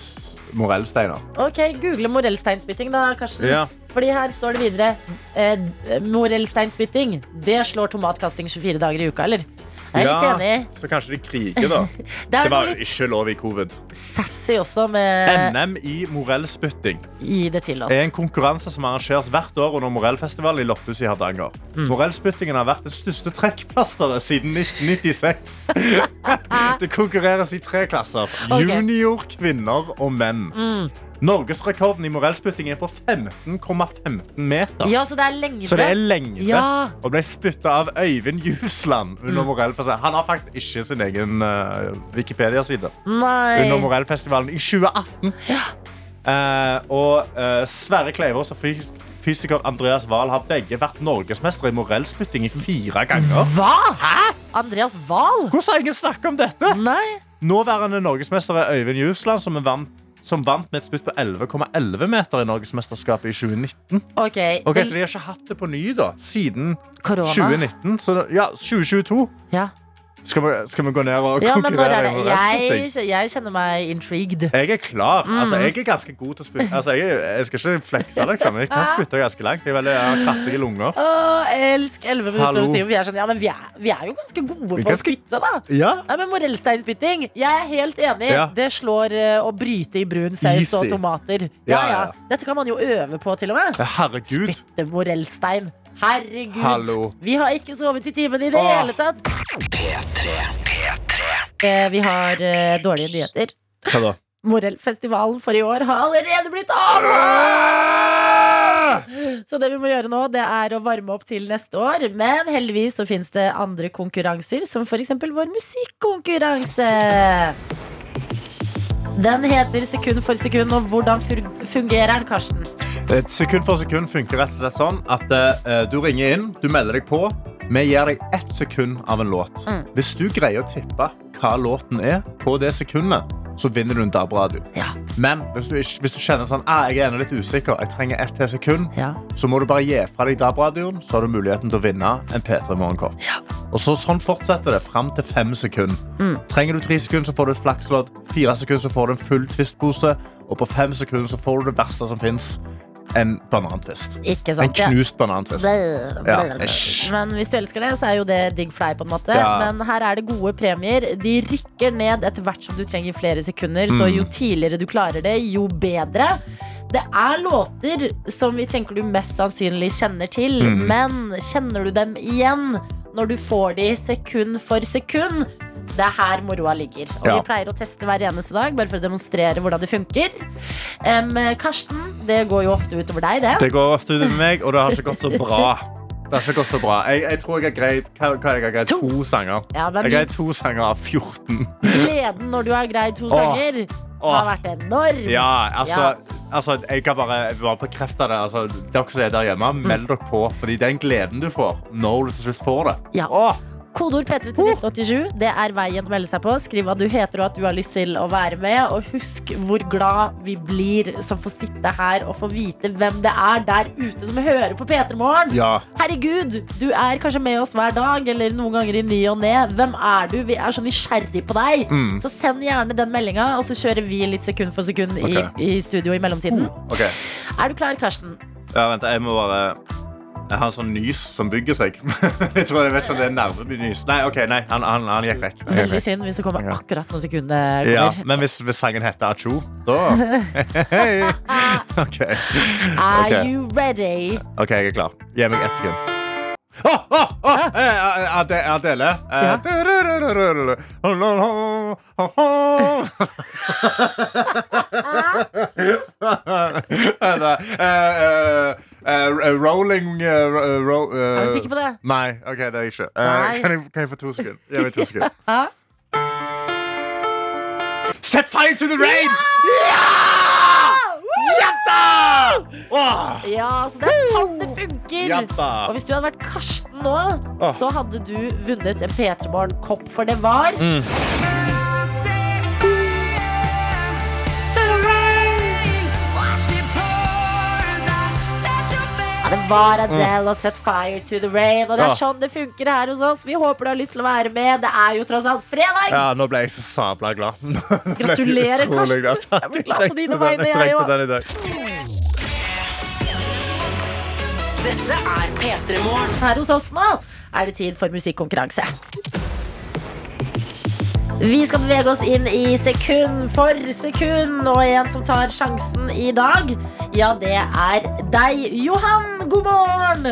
morellsteiner? Ok, Google morellsteinspytting, da, Karsten. Ja. Fordi her står det videre eh, Morellsteinspytting, det slår tomatkasting 24 dager i uka, eller? Jeg er litt enig. Så kanskje de kriger, da. Det Det var jo ikke lov i covid. sassy også med NM i morellspytting Gi det til oss. er en konkurranse som arrangeres hvert år under Morellfestivalen i Lofthus i Hardanger. Mm. Morellspyttingen har vært det største trekkplasteret siden 1996. det konkurreres i tre klasser. Okay. Junior, kvinner og menn. Mm. Norgesrekorden i morellspytting er på 15,15 meter. Ja, så det er lengde. Så det er lengde. Ja. Og ble spytta av Øyvind Jusland under Mm. Morellfestivalen. Han har faktisk ikke sin egen uh, Wikipedia-side. Under Morellfestivalen i 2018. Eh, og uh, Sverre Kleivås og fys fysiker Andreas Wahl har begge vært norgesmestere i morellspytting i fire ganger. Hva? Hæ? Andreas Wahl? Hvordan har ingen snakket om dette? Nei. Nåværende norgesmester er Øyvind Jusland, som, er vant, som vant med et spytt på 11,11 meter i Norgesmesterskapet i 2019. Ok, Ok, men- Så de har ikke hatt det på ny da, siden Corona. 2019. Så, ja, 2022. Ja. Skal vi, skal vi gå ned og Ja, er konkurrere moralspytting? Jeg, jeg kjenner meg intrigued. Jeg er klar. Mm. Altså, jeg er ganske god til å spytte. Altså, jeg, jeg skal ikke flekse, liksom. Jeg kan spytte ganske langt. Jeg, veldig, jeg har kraftige lunger. Åh, elsk 11 minutter og 7. Vi er sånn, ja, men vi er, vi er jo ganske gode på på å spytte, da. Ja. Nei, men Morellsteinspytting, jeg er helt enig. Ja. Det slår eh, å bryte i brun saus og tomater. Ja, Ja, ja. ja, ja. Dette kan man jo øve på, til og med. Herregud. Spytte morellstein. Herregud. Hallo. Vi har ikke sovet i timen i det Åh. hele tatt. Eh, Vi har eh, dårlige nyheter. Hva da? Morellfestivalen for i år har allerede blitt avholdt! Så det vi må gjøre nå, det er å varme opp til neste år. Men heldigvis så finnes det andre konkurranser, som f.eks. vår musikkonkurranse. Den heter Sekund for sekund, og hvordan fungerer den, Karsten? Et sekund for sekund funker rett og slett sånn at eh, du ringer inn, du melder deg på. Vi gir deg ett sekund av en låt. Mm. Hvis du greier å tippe hva låten er på det sekundet, så vinner du en DAB-radio. Ja. Men hvis du, ikke, hvis du kjenner sånn, ah, jeg er ennå litt usikker, jeg trenger ett til sekund, Ja. så må du bare gi fra deg DAB-radioen, så har du muligheten til å vinne en P3 Morgenkopp. Og så, sånn fortsetter det fram til fem sekunder. Mm. Trenger du tre sekunder, så får du et flakslodd. Fire sekunder, så får du en full twistpose. Og på fem sekunder så får du det verste som fins. En banantvist. Ikke En knust Ja. banantvist. Ja. Men hvis du elsker det, så er jo det digg fly på en måte. Ja. Men her er det gode premier. De rykker ned etter hvert som du trenger flere sekunder. Så Mm. jo tidligere du klarer det, jo bedre. Det er låter som vi tenker du mest sannsynlig kjenner til, Mm. men kjenner du dem igjen når du får de sekund for sekund? Det er her moroa ligger. Og Ja. vi pleier å teste hver eneste dag, bare for å demonstrere hvordan det funker. Um, Karsten, det går jo ofte utover deg, det. Det går ofte ut med meg, og det har ikke gått så bra. Det har ikke gått så bra. Jeg, jeg tror jeg har greid hva, jeg har greid? To. to sanger. Ja, Jeg har greid to sanger av 14. gleden når du har greid to Åh. sanger, har vært enorm. Ja, altså, Ja. altså Jeg kan bare, bare bekrefte det. Altså, dere som er der hjemme, meld dere på. Fordi den gleden du får når du til slutt får det. Ja. Åh, Kodeord P3 til 1987. Det er veien å melde seg på. Skriv hva du heter og at du har lyst til å være med. Og husk hvor glad vi blir som får sitte her og få vite hvem det er der ute som hører på P3 Morgen. ja. Herregud, du er kanskje med oss hver dag eller noen ganger i ny og ne. Hvem er du? Vi er så nysgjerrig på deg. Mm. Så send gjerne den meldinga, og så kjører vi litt sekund for sekund okay. i, i studio i mellomtiden. Okay. Er du klar, Karsten? Ja, vent, jeg må bare Jeg har en sånn nys som bygger seg. jeg tror jeg vet ikke om det er nervenys. Nei, ok, nei, han, han, han gikk vekk. Veldig synd hvis det kommer akkurat noen sekunder. Ja, men hvis, hvis sangen heter Acho, da okay. OK. Are you ready? Ok, jeg er klar. Gi meg ett sekund. Åh! Eh, Ade- Adele. Eh, Ja. Eh, Rolling uh, ro- eh, Er du sikker på det? Nei, ok, det er jeg ikke. Kan jeg, kan jeg få to sekunder? Gi meg to sekunder. Set fire to the rain! Ja! Ja Oh. Ja, så det er sant det funker. Jatta. Og hvis du hadde vært Karsten nå, oh. så hadde du vunnet en P3 Morgen-kopp, for det var Mm. Det var Adele og Set Fire to the Rain. Og det er sånn det funker her hos oss. Vi håper du har lyst til å være med. Det er jo tross alt fredag. Ja, nå ble jeg så sabla glad. Gratulerer, Karsten. glad. Jeg ble glad på dine vegne, jeg dag. Dette er P3 Morgen. Her hos oss nå er det tid for musikkonkurranse. Vi skal bevege oss inn i sekund for sekund, og en som tar sjansen i dag, ja, det er deg, Johan. God morgen!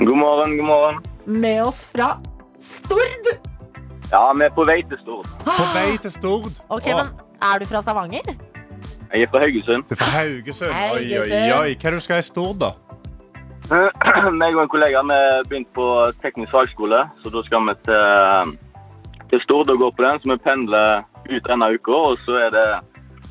God morgen, god morgen. Med oss fra Stord. Ja, vi er på vei til Stord. På vei til Stord. Ok, Åh, men Er du fra Stavanger? Jeg er fra Haugesund. Du er fra Haugesund. Oi, oi, oi. Hva er det du skal i Stord, da? Jeg og en kollega vi begynte begynt på teknisk fagskole, så da skal vi til, til Stord og gå på den. Så vi pendler ut denne uka, og så er det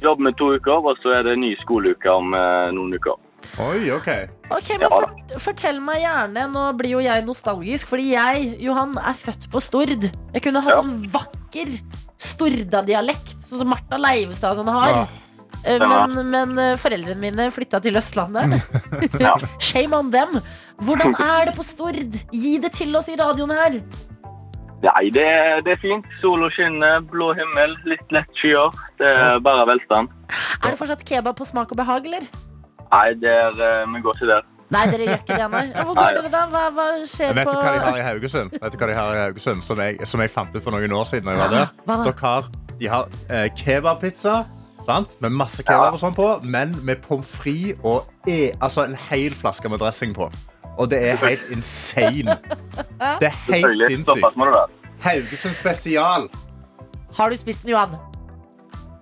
jobb med to uker, og så er det ny skoleuke om eh, noen uker. Oi, OK. Ok, men for, Fortell meg gjerne. Nå blir jo jeg nostalgisk, fordi jeg, Johan, er født på Stord. Jeg kunne hatt Ja. en vakker Storda-dialekt, sånn som Martha Leivestad og sånn har. Eh, Ja. Men, men eh, foreldrene mine flytta til Østlandet. Ja. Shame on them. Hvordan er det på Stord? Gi det til oss i radioen her. Nei, det, det er fint. Sola skinner, blå himmel, litt lett skyer. Det er bare velstand. Er det fortsatt kebab på smak og behag, eller? Nei, det er, eh, vi går ikke der. Nei, dere gjør ikke det, nei. Hvor går dere da? Hva, hva skjer Vet på du hva de har i Haugesund? Vet du hva de har i Haugesund Som jeg, som jeg fant ut for noen år siden da jeg var der? Dere har, de har eh, kebabpizza sant? med masse kebab og sånn på, men med pommes frites og e, altså en hel flaske med dressing på. Og det er helt insane. Det er helt. Sinnssykt. Haugesund spesial. Har du spist den, Johan?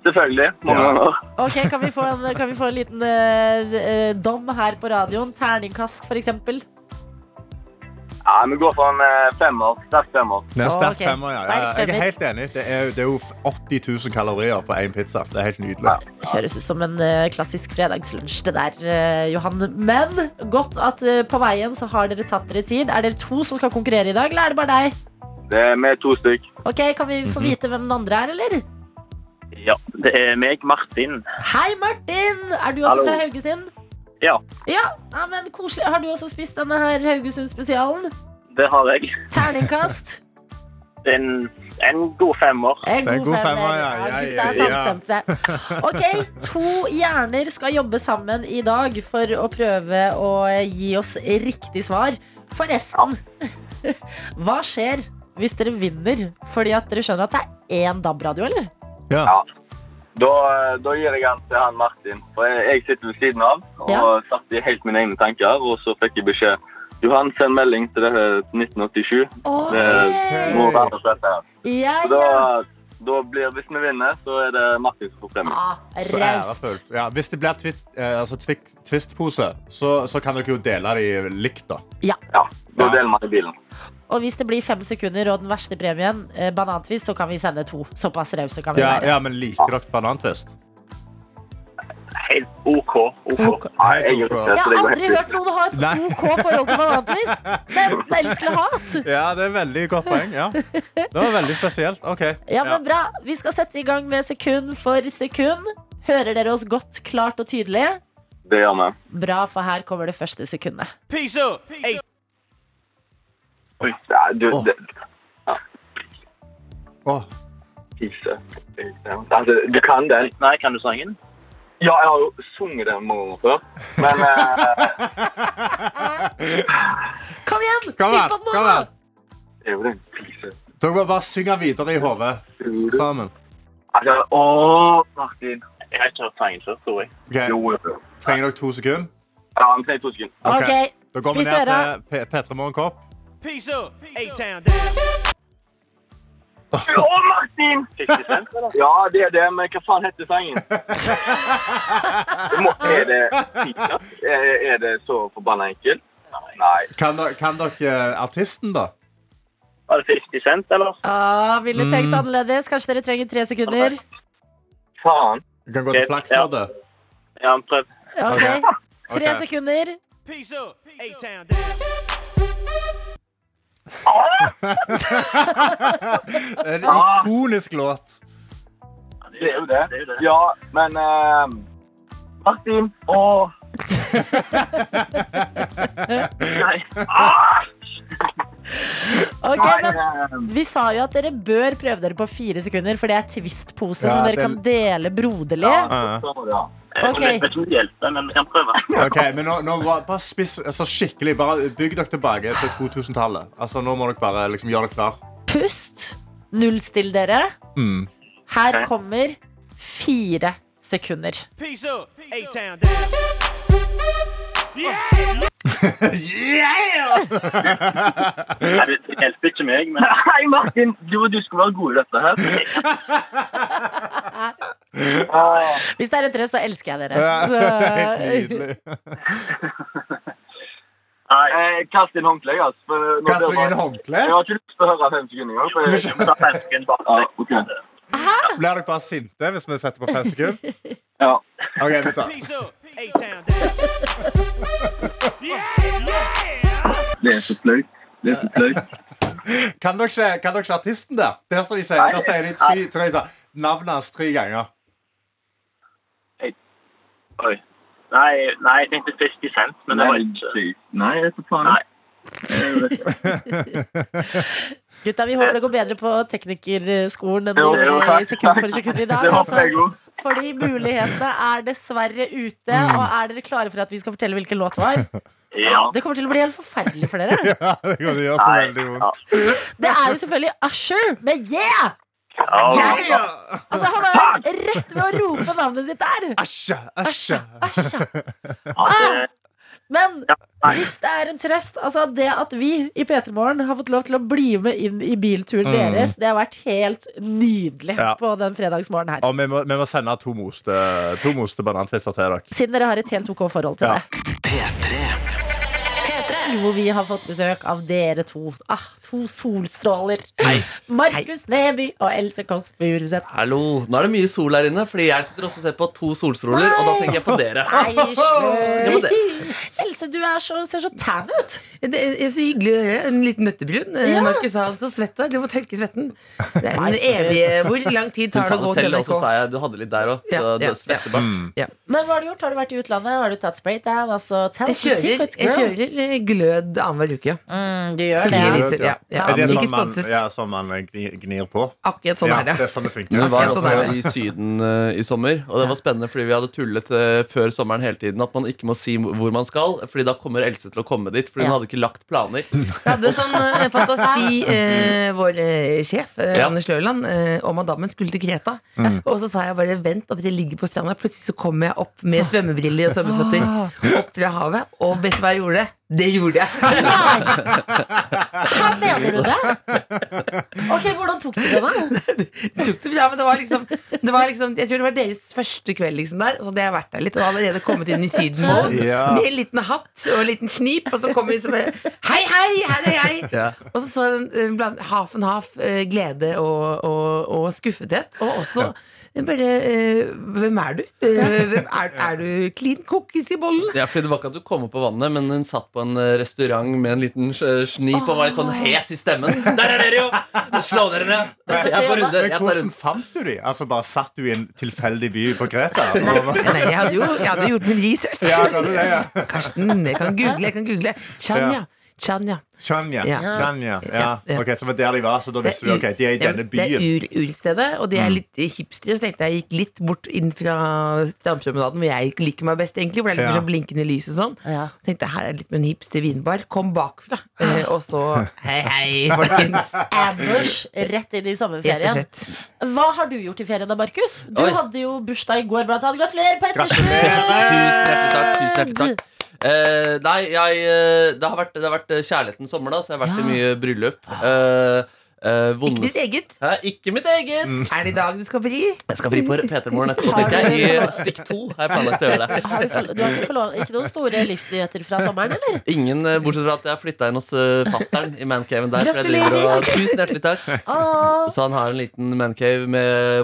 Selvfølgelig. Mange Ja. ganger. Ok, Kan vi få en, kan vi få en liten eh, dom her på radioen? Terningkast, for eksempel. Ja, vi går for en eh, femmer. Sterk femmer. Det er sterk Ok, femmer, ja. Jeg er helt enig. Det er, det er jo 80 000 kalorier på én pizza. Det er helt nydelig. Høres ut som en eh, klassisk fredagslunsj, det der, eh, Johan. Men godt at på veien så har dere tatt dere tid. Er dere to som skal konkurrere i dag, eller er det bare deg? Det er vi to stykk. Ok, Kan vi få vite hvem den andre er, eller? Ja, det er meg, Martin. Hei, Martin! Er du også Hallo. fra Haugesund? Ja, Ja, ja, men koselig. Har du også spist denne her Haugesund-spesialen? det har jeg. Terningkast? En, en god femmer. En er en god femmer, ja. Ja, ja, er ja, ja. samstemte. Ok, to hjerner skal jobbe sammen i dag for å prøve å gi oss riktig svar. Forresten, hva skjer hvis dere vinner fordi at dere skjønner at det er én DAB-radio, eller? Ja. Da, eh, da gir jeg den til han Martin. For jeg, jeg sitter ved siden av og Ja. satt i helt mine egne tanker. Og så fikk jeg beskjed Johan, send melding til det her 1987. Det må være dette her. Ja, Så da, da blir, hvis vi vinner, så er det Martin som får premie. Ah, Så ærefullt. Ja, hvis det blir twist, eh, altså Twist-pose, så, så kan dere jo dele de likt, da. Ja. Ja, Da deler man i bilen. Og hvis det blir fem sekunder og den verste premien, eh, banantvist, så kan vi sende to. Såpass rause kan vi Ja, være. ja, men liker dere banantvist? Helt OK. OK. Ok. Nei, jeg gjør ikke det, Jeg så har går aldri helt hørt noen ha et Nei. OK forhold til banantvist. Det er enten elsk eller hat. Ja, det er veldig godt poeng. Ja. Det var veldig spesielt. OK. Ja, men bra. Vi skal sette i gang med sekund for sekund. Hører dere oss godt, klart og tydelig? Det gjør vi. Bra, for her kommer det første sekundet. Peace up. Hey, Ja, du, oh. det, Åh, Fise. Altså, du kan den. Nei, kan du sangen? Ja, jeg har jo sunget den mange ganger før. Men eh, Kom igjen! Kom igjen! kom igjen. det er jo den fise. Dere må bare synge videre i hodet sammen. Altså, å, Martin. Jeg har ikke hørt sangen før, tror jeg. Okay. Jo, jo. Trenger dere to sekunder? Ja, vi trenger to sekunder. Ok. okay. Da går vi ned til P3 Morgenkopp. Peace up. A-Town down. Å, Martin! 50 Cent. Ja, det er det, men hva faen heter sangen? Er det? Er, det så forbanna enkelt? Nei. Kan, dere- kan dere eh, artisten, da? Var det 50 Cent, eller? ah, Ville tenkt Mm. annerledes. Kanskje dere trenger tre sekunder? Faen. Vi kan gå til flaks med det? Ja, prøv. Ok, Tre sekunder. Peace up. A-Town down. En Ah. ikonisk låt. Det er jo det. Det er jo det. Ja, men uh, Martin og Nei. Ok, Nei, men eh, Vi sa jo at dere bør prøve dere på fire sekunder, for det er Twist-pose Ja, som dere den... kan dele broderlig. Ja. så var ja. Jeg Ok. vet ikke om det hjelper, men vi kan prøve. Ok, men nå, nå bare, spiss altså, skikkelig. Bare bygg dere tilbake til 2000-tallet. Altså, nå må dere bare liksom, gjøre dere klar. Pust. Nullstill dere. Mm. Her okay. kommer fire sekunder. Peace up. A-Town down. Yeah. Det det hjelper ikke meg, men Hei, Martin! Du, du skal være god i dette her. Ah, Hvis det er trøst, så elsker jeg dere. Ja, det er helt Så, nydelig. Nei, eh, kast inn håndkleet, altså. Kast inn det- håndkle. Jeg har ikke lyst til å høre fem sekunder engang. Ja. Blir dere bare sinte hvis vi setter på fem sekunder? Ja. Ok, vi tar. Det er så flaut. Det er så flaut. Kan dere, ikke- artisten der? Der, de sier, der sier de tre, tre, sånn, navnet hans tre ganger. Oi. Nei, nei, jeg tenkte 50 Cent, men det var ikke Nei, det er så faen. Nei. Gutta, vi håper det går bedre på teknikerskolen enn det gjorde i sekund for sekund i dag. Jeg Altså, fordi mulighetene er dessverre ute. Mm. Og er dere klare for at vi skal fortelle hvilken låt det var? Ja. Det kommer til å bli helt forferdelig for dere. Ja, det kan gjøre så veldig vondt. Det er jo selvfølgelig Usher med Yeah! Ja. Altså, han er rett ved å rope navnet sitt der. Æsja, æsja. Asha. Ja, Men hvis det er en trøst Altså det at vi i P3 Morgen har fått lov til å bli med inn i bilturen Mm. deres, det har vært helt nydelig Ja. på den fredagsmorgenen her. Og vi må, vi må sende to moste, to moste banantvister til dere. Siden dere har et helt OK forhold til Ja. det. P3. Hvor vi har fått besøk av dere to. Ah, to solstråler. Markus Neby og Else Kåss Furuseth. Hallo. Nå er det mye sol her inne, fordi jeg sitter også og ser på to solstråler. Og da tenker jeg på dere. Nei, Det. Else, du er så, ser så tan ut. Det er så hyggelig å høre. En liten nøttebrun. Eh, Ja. Markus sa han så svett du er. Må tørke svetten. Det er en evig Hvor lang tid tar det å gå til selv, og så sa jeg du hadde litt der òg. Ja, ja, ja. Men hva har du gjort? Har du vært i utlandet? Har du tatt spraydown? Altså, Jeg kjører, jeg kjører glød annenhver uke. Mm, du gjør Så det. ja. Ja, ja. Er det Ikke sånn man, ja, sånn man gnir, på? Akkurat sånn ja, er det. det er sånn det funker. Vi var sånn også er i Syden uh, i sommer, og det var spennende fordi vi hadde tullet uh, før sommeren hele tiden at man ikke må si hvor man skal, Fordi da kommer Else til å komme dit, Fordi hun hadde ikke lagt planer. Vi hadde sånn uh, fantasi, eh, vår sjef, Ja. Anders Løland, om at damen skulle til Kreta. Og så sa jeg bare vent at jeg ligger på stranda. Plutselig så kommer jeg opp med svømmebriller og svømmeføtter opp fra havet. Og vet du hva jeg gjorde? Det gjorde jeg. Her mener du det? Ok, Hvordan tok du det, da? Det tok det ja, men det var liksom, det var liksom Jeg tror det var deres første kveld liksom der. Så hadde jeg vært der litt og allerede kommet inn i Syden-mode Ja. med en liten hatt og en liten snip. Og så kom vi sånn Hei, hei! Her er jeg! Ja. Og så så jeg en, blant bland, half and half eh, glede og, og, og skuffethet. Og også bare eh, Hvem er du? Eh, hvem er, er du clean cookies i bollen? Ja, fordi Det var ikke at du kom opp på vannet, men hun satt på en eh, restaurant med en liten snip og var litt sånn hes i stemmen. Der er dere jo! Slå dere ned! Jeg er på runde. Men Jeg tar hvordan fant du de? Altså Bare satt du i en tilfeldig by på Kreta? Nei, jeg hadde jo jeg hadde gjort min research. ja, det, ja. Karsten, jeg kan google. Jeg kan google. Chanya. Chanya. Chanya. Ja. Chanya. Ja. Ok, Så det var der de var, så da visste du ok, de er i denne byen. Det er Ulstedet, og de er litt hipstere. Så tenkte jeg gikk litt bort inn fra strandpromenaden, hvor jeg liker meg best, egentlig. For det er litt Ja. sånn blinkende lys og sånn. Ja. Tenkte her er det litt med en hipster vinbar. Kom bakfra. Eh, og så hei, hei, folkens. Ambush rett inn i sommerferien. Hva har du gjort i ferien da, Markus? Du Oi. hadde jo bursdag i går, blant annet. Gratulerer etterskudd! Tusen hjertelig takk. Tusen hjertelig takk. Eh, nei, jeg, eh, det, har vært, det har vært kjærlighetens sommer, da, så jeg har vært i mye bryllup. Eh, eh, Ikke ditt eget. Hæ? Ikke mitt eget! Er det i dag du skal fri? Jeg skal fri på P3morgen etterpå, tenker jeg. I stikk to har jeg planlagt å gjøre det. Har du, du har ikke, ikke noen store livsnyheter fra sommeren, eller? Ingen, eh, bortsett fra at jeg har flytta inn hos uh, fattern i mancaven der. Og, tusen hjertelig takk. Ah. Så han har en liten mancave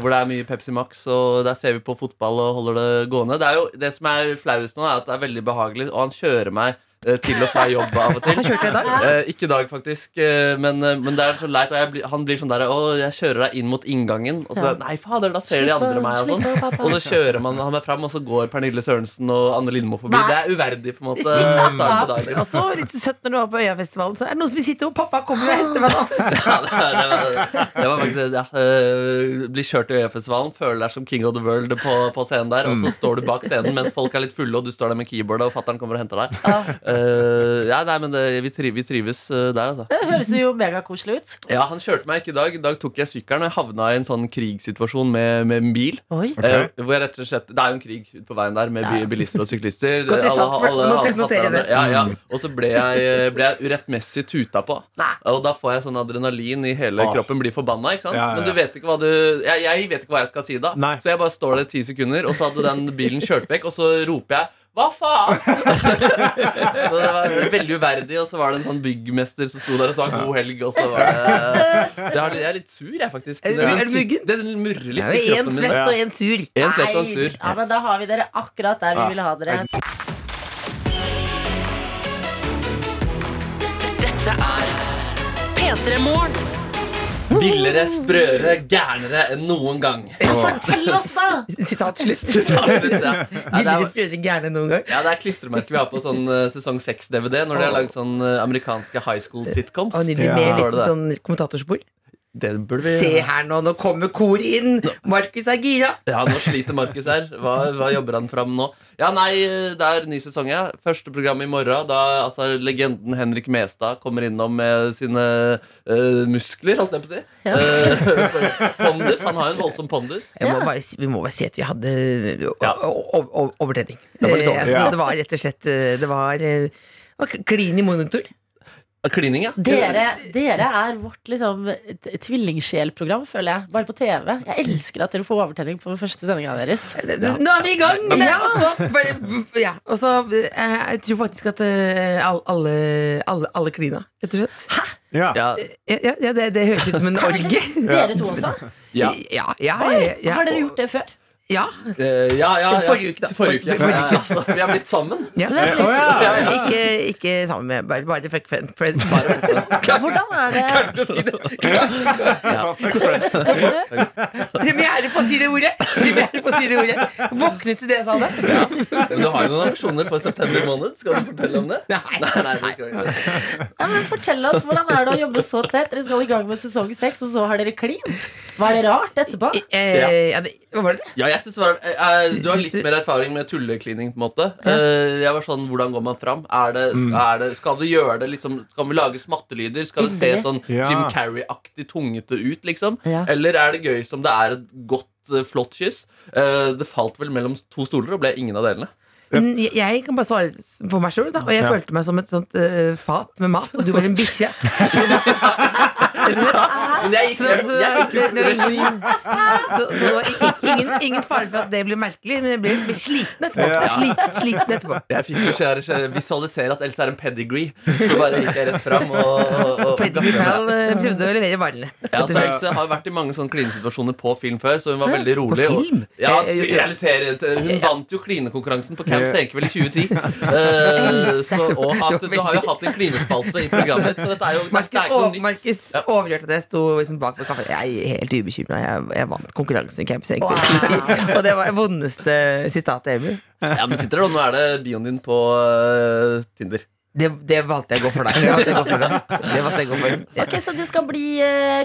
hvor det er mye Pepsi Max, og der ser vi på fotball og holder det gående. Det, er jo, det som er flauest nå, er at det er veldig behagelig, og han kjører meg eh, til og fra jobb av og til. Kjørte i dag. Eh, ikke i dag, faktisk, eh, men, eh, men det er så leit. Og jeg blir, han blir sånn der Å, jeg kjører deg inn mot inngangen. Og så Ja. Nei, fader, da ser de andre meg, og sånn. Og så kjører man han meg fram, og så går Pernille Sørensen og Anne Lindmo forbi. Nei. Det er uverdig, på en måte. På dagen. Og så litt søtt når du var på Øyafestivalen, så er det noen som vil sitte og pappa kommer og henter meg. Ja, det, var- det, var, det var faktisk ja, Bli kjørt til Øyafestivalen, føler deg som king of the world på, på scenen der, og så står du bak scenen mens folk er litt fulle, og du står der med keyboardet, og fatter'n kommer og henter deg. Eh, ja, nei, men det, vi, tri, vi trives uh, der, altså. det høres jo megakoselig ut. Ja, Han kjørte meg ikke i dag. I dag tok jeg sykkelen, og jeg havna i en sånn krigssituasjon med, med en bil. Oi. Ok. Eh, hvor jeg rett og slett, Det er jo en krig ute på veien der med ja. bilister og syklister. Godt Alle- sitat, alle- alle- noterer jeg det. Ja, ja. Og så ble jeg, ble jeg urettmessig tuta på. Nei. Og da får jeg sånn adrenalin i hele Åh. kroppen. Blir forbanna. ikke sant? Ja, ja, ja. Men du vet ikke hva du jeg, jeg vet ikke hva jeg skal si da. Nei. Så jeg bare står der ti sekunder, og så hadde den bilen kjørt vekk, og så roper jeg hva faen? så det var veldig uverdig, og så var det en sånn byggmester som sto der og sa god helg, og så var det Så jeg, har, jeg er litt sur, jeg, faktisk. Er Det er du muggen? Det murrer litt i én kroppen min. svett og én sur. En svett og en sur. Ja, men da har vi dere akkurat der vi Ja. ville ha dere. Dette er P3 Morgen. Villere, sprøere, gærnere enn noen gang. Fortell oss, da! Sitat slutt. Villere, ja. Nei, enn noen gang? ja, det er klistremerker vi har på sånn eh, sesong 6-DVD når de har lagd sånn eh, amerikanske high school sitcoms. Og nydelig med litt sånn kommentatorspor. Det burde vi Se her nå, nå kommer kor inn! Markus er gira! Ja, nå sliter Markus her. Hva, hva jobber han fram nå? Ja, nei, det er ny sesong, ja. Første program i morgen. Da altså, legenden Henrik Mestad kommer innom med sine uh, muskler, holdt jeg på å si. Ja. Uh, pondus. Han har jo en voldsom pondus. Jeg må bare, si- vi må bare si at vi hadde Ja. overtenning. Det var litt Eh, over- altså, Ja. Det var rett og slett Det var, det var klin i monitor. Klining, ja. Dere, dere er vårt liksom, tvillingsjelprogram, føler jeg. Bare på TV. Jeg elsker at dere får overtenning på den første sendinga deres. Nå er vi i gang! Ja, og så, ja, så eh, Jeg tror faktisk at eh, alle, alle, alle klina, rett og slett. Ja. Ja, Ja, ja, ja, det, det høres ut som en orgie. Dere to også? ja. Ja, ja, ja, ja. Har dere gjort det før? Ja. Uh, ja, ja, ja. Forrige uke, da. Forrige uke. ja. forrige Ja, altså, vi har blitt sammen. ja. Ja. Ikke, ikke sammen med bare, bare fuck friend- friends. Hvordan er det Premiere på å si det ordet! Premiere på å si det ordet Våkne til det sa det. Men du har jo noen ambisjoner for september måned. Skal du fortelle om det? Nei. Nei, nei, det skal ikke. ja, men Fortell oss, Hvordan er det å jobbe så tett? Dere skal i gang med sesong seks, og så har dere klint. Var det rart etterpå? Eh, ja, det, hva var det? Ja, jeg synes var, eh, Du har litt mer erfaring med tulleklining. på en måte Eh, Jeg var sånn, Hvordan går man fram? Er det, Mm. skal, er det, skal du gjøre det liksom Skal vi lage smattelyder? Skal det se sånn Jim Carrey-aktig tungete ut? liksom? Eller er det gøy som det er et godt, eh, flott kyss? Eh, Det falt vel mellom to stoler og ble ingen av delene. Jeg- Jeg kan bare svare for meg sjøl, og jeg Ja. følte meg som et sånt uh, fat med mat, og du var en bikkje. Men jeg, gikk, Så, jeg, jeg fikk jo det- det- regi. så, så det var i- ingen, ingen fare for at det ble merkelig, men jeg ble sliten etterpå. Ja. Sliten, sliten etterpå. Jeg fikk beskjed om å visualisere at Else er en pedigree. Så bare gikk jeg rett fram og, og, og Freddy Pal eh, prøvde å levere varene. Ja, så Else har vært i mange sånne klinesituasjoner på film før, så hun var veldig På rolig. og- film? Ja, Eh, eh, hun vant jo klinekonkurransen på Camp Senkveld i 2010. Eh, så, og hatt, du har jo hatt en klinespalte i programmet, så dette er jo det er Markus, ikke noe og, nytt. Markus Ja. Overhørte det. Jeg sto liksom bak på kaffen. Jeg er helt ubekymra. Jeg, jeg vant konkurransen i Camp Senkveld. i 2010, Og det var det vondeste sitatet ever. Ja, men sitter der, og nå er det bioen din på eh, Tinder. Det, det valgte jeg å gå for deg. Det valgte jeg å gå for deg. Det valgte jeg å gå for. Ja. Ok, Så det skal bli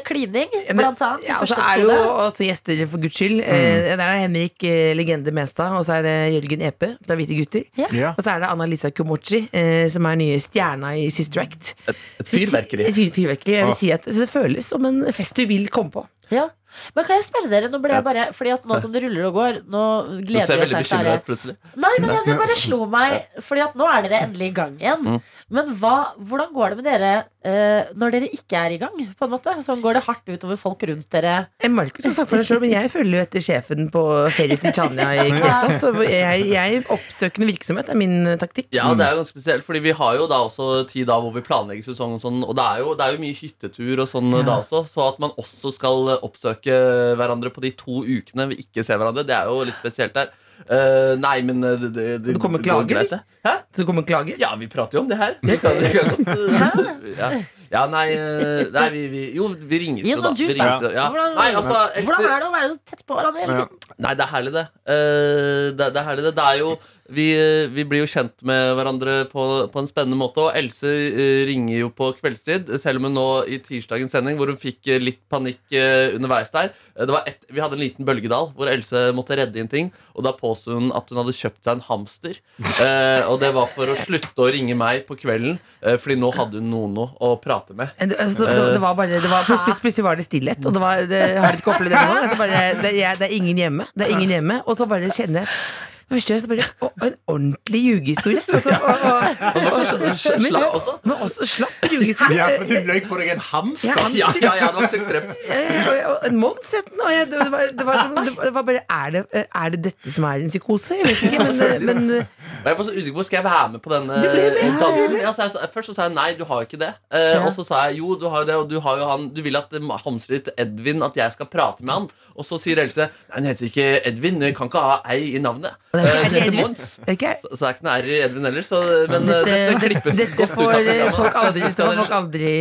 klining, Ja, blant annet? Ja, og så er det jo også gjester, for guds skyld. Eh, der er Henrik eh, Legende Mestad, og så er det Jørgen Epe fra Hvite gutter. Ja. Og så er det Anna-Lisa Komochi, eh, som er nye stjerna i Sister Act. Et, et fyrverkeri. Et fyrverkeri. Jeg vil Ah. si at så det føles som en fest du vil komme på. Ja. Men kan jeg spørre dere, nå ble jeg bare Fordi at nå som det ruller og går, nå gleder jeg vi oss til bekymra ut plutselig. Nei, men det bare slo meg Fordi at nå er dere endelig i gang igjen Mm. Men hva, hvordan går det med dere eh, Når dere ikke er i gang På en måte, sånn går det hardt utover folk rundt dere Eh, Markus har sagt for seg selv, men jeg følger jo etter sjefen på ferie til Tanja i Kreta. Så jeg, jeg oppsøkende virksomhet er min eh, taktikk. Ja, det er jo ganske spesielt, fordi vi har jo da også tid da hvor vi planlegger sesong og sånn, og det er jo, det er jo mye hyttetur og sånn da også, så at man også skal oppsøke hverandre på de to ukene vi ikke ser hverandre, det er jo litt spesielt der. Eh, nei, men eh, det, det, det kommer klager, greit, det. Hæ? Det kommer klager? Ja, vi prater jo om det her. Vi kan, vi kan ja. ja, nei, eh, nei vi, vi, Jo, vi ringes jo, da. Vi ringes ja. ja. Hvordan, Nei, altså, hvordan er det å være så tett på hverandre hele tiden? Nei, det er herlig, det. Uh, det, det er herlig, det. Det er jo vi, vi blir jo kjent med hverandre på, på en spennende måte. Og Else eh, ringer jo på kveldstid, selv om hun nå i tirsdagens sending, hvor hun fikk eh, litt panikk eh, underveis der eh, det var et, Vi hadde en liten bølgedal hvor Else måtte redde inn ting. Og da påsto hun at hun hadde kjøpt seg en hamster. Eh, og det var for å slutte å ringe meg på kvelden, eh, Fordi nå hadde hun noen å, å prate med. Eh, det- Altså, det, det var bare det var, plutselig, var det stillhet. Og det var, det, har dere ikke opplevd det nå? Det er, bare, det, det er ingen hjemme. Det er ingen hjemme Og så bare kjenner jeg Først så bare, å, En ordentlig ljugehistorie. Altså, og, men, også. men også slapp ljugehistorie. Ja, for du løy på deg en hamster. Ja, Ja, ja, ja, det var så ekstremt. Eh, og- og En Mons het den, det, var, det, var som, det var bare er det, er det dette som er en psykose? Jeg vet ikke, men, eh, men jeg var så usikker på Skal jeg være med på denne med. dansen. Ja, så jeg, først så sa jeg nei, du har jo ikke det. Eh, Og så sa jeg jo, du har jo det, og du har jo han Du vil at eh, hamsteret ditt Edvin At jeg skal prate med han. Og så sier Else Nei, han heter ikke Edvin. Jeg kan ikke ha ei i navnet. Og det er Eh, ikke Edvin. Mons. Er ikke Så, så er ikke noe R i Edvin heller, så, men eh, dette, dette dette, klippes dette godt får ut eh, folk aldri, Dette dette skal folk aldri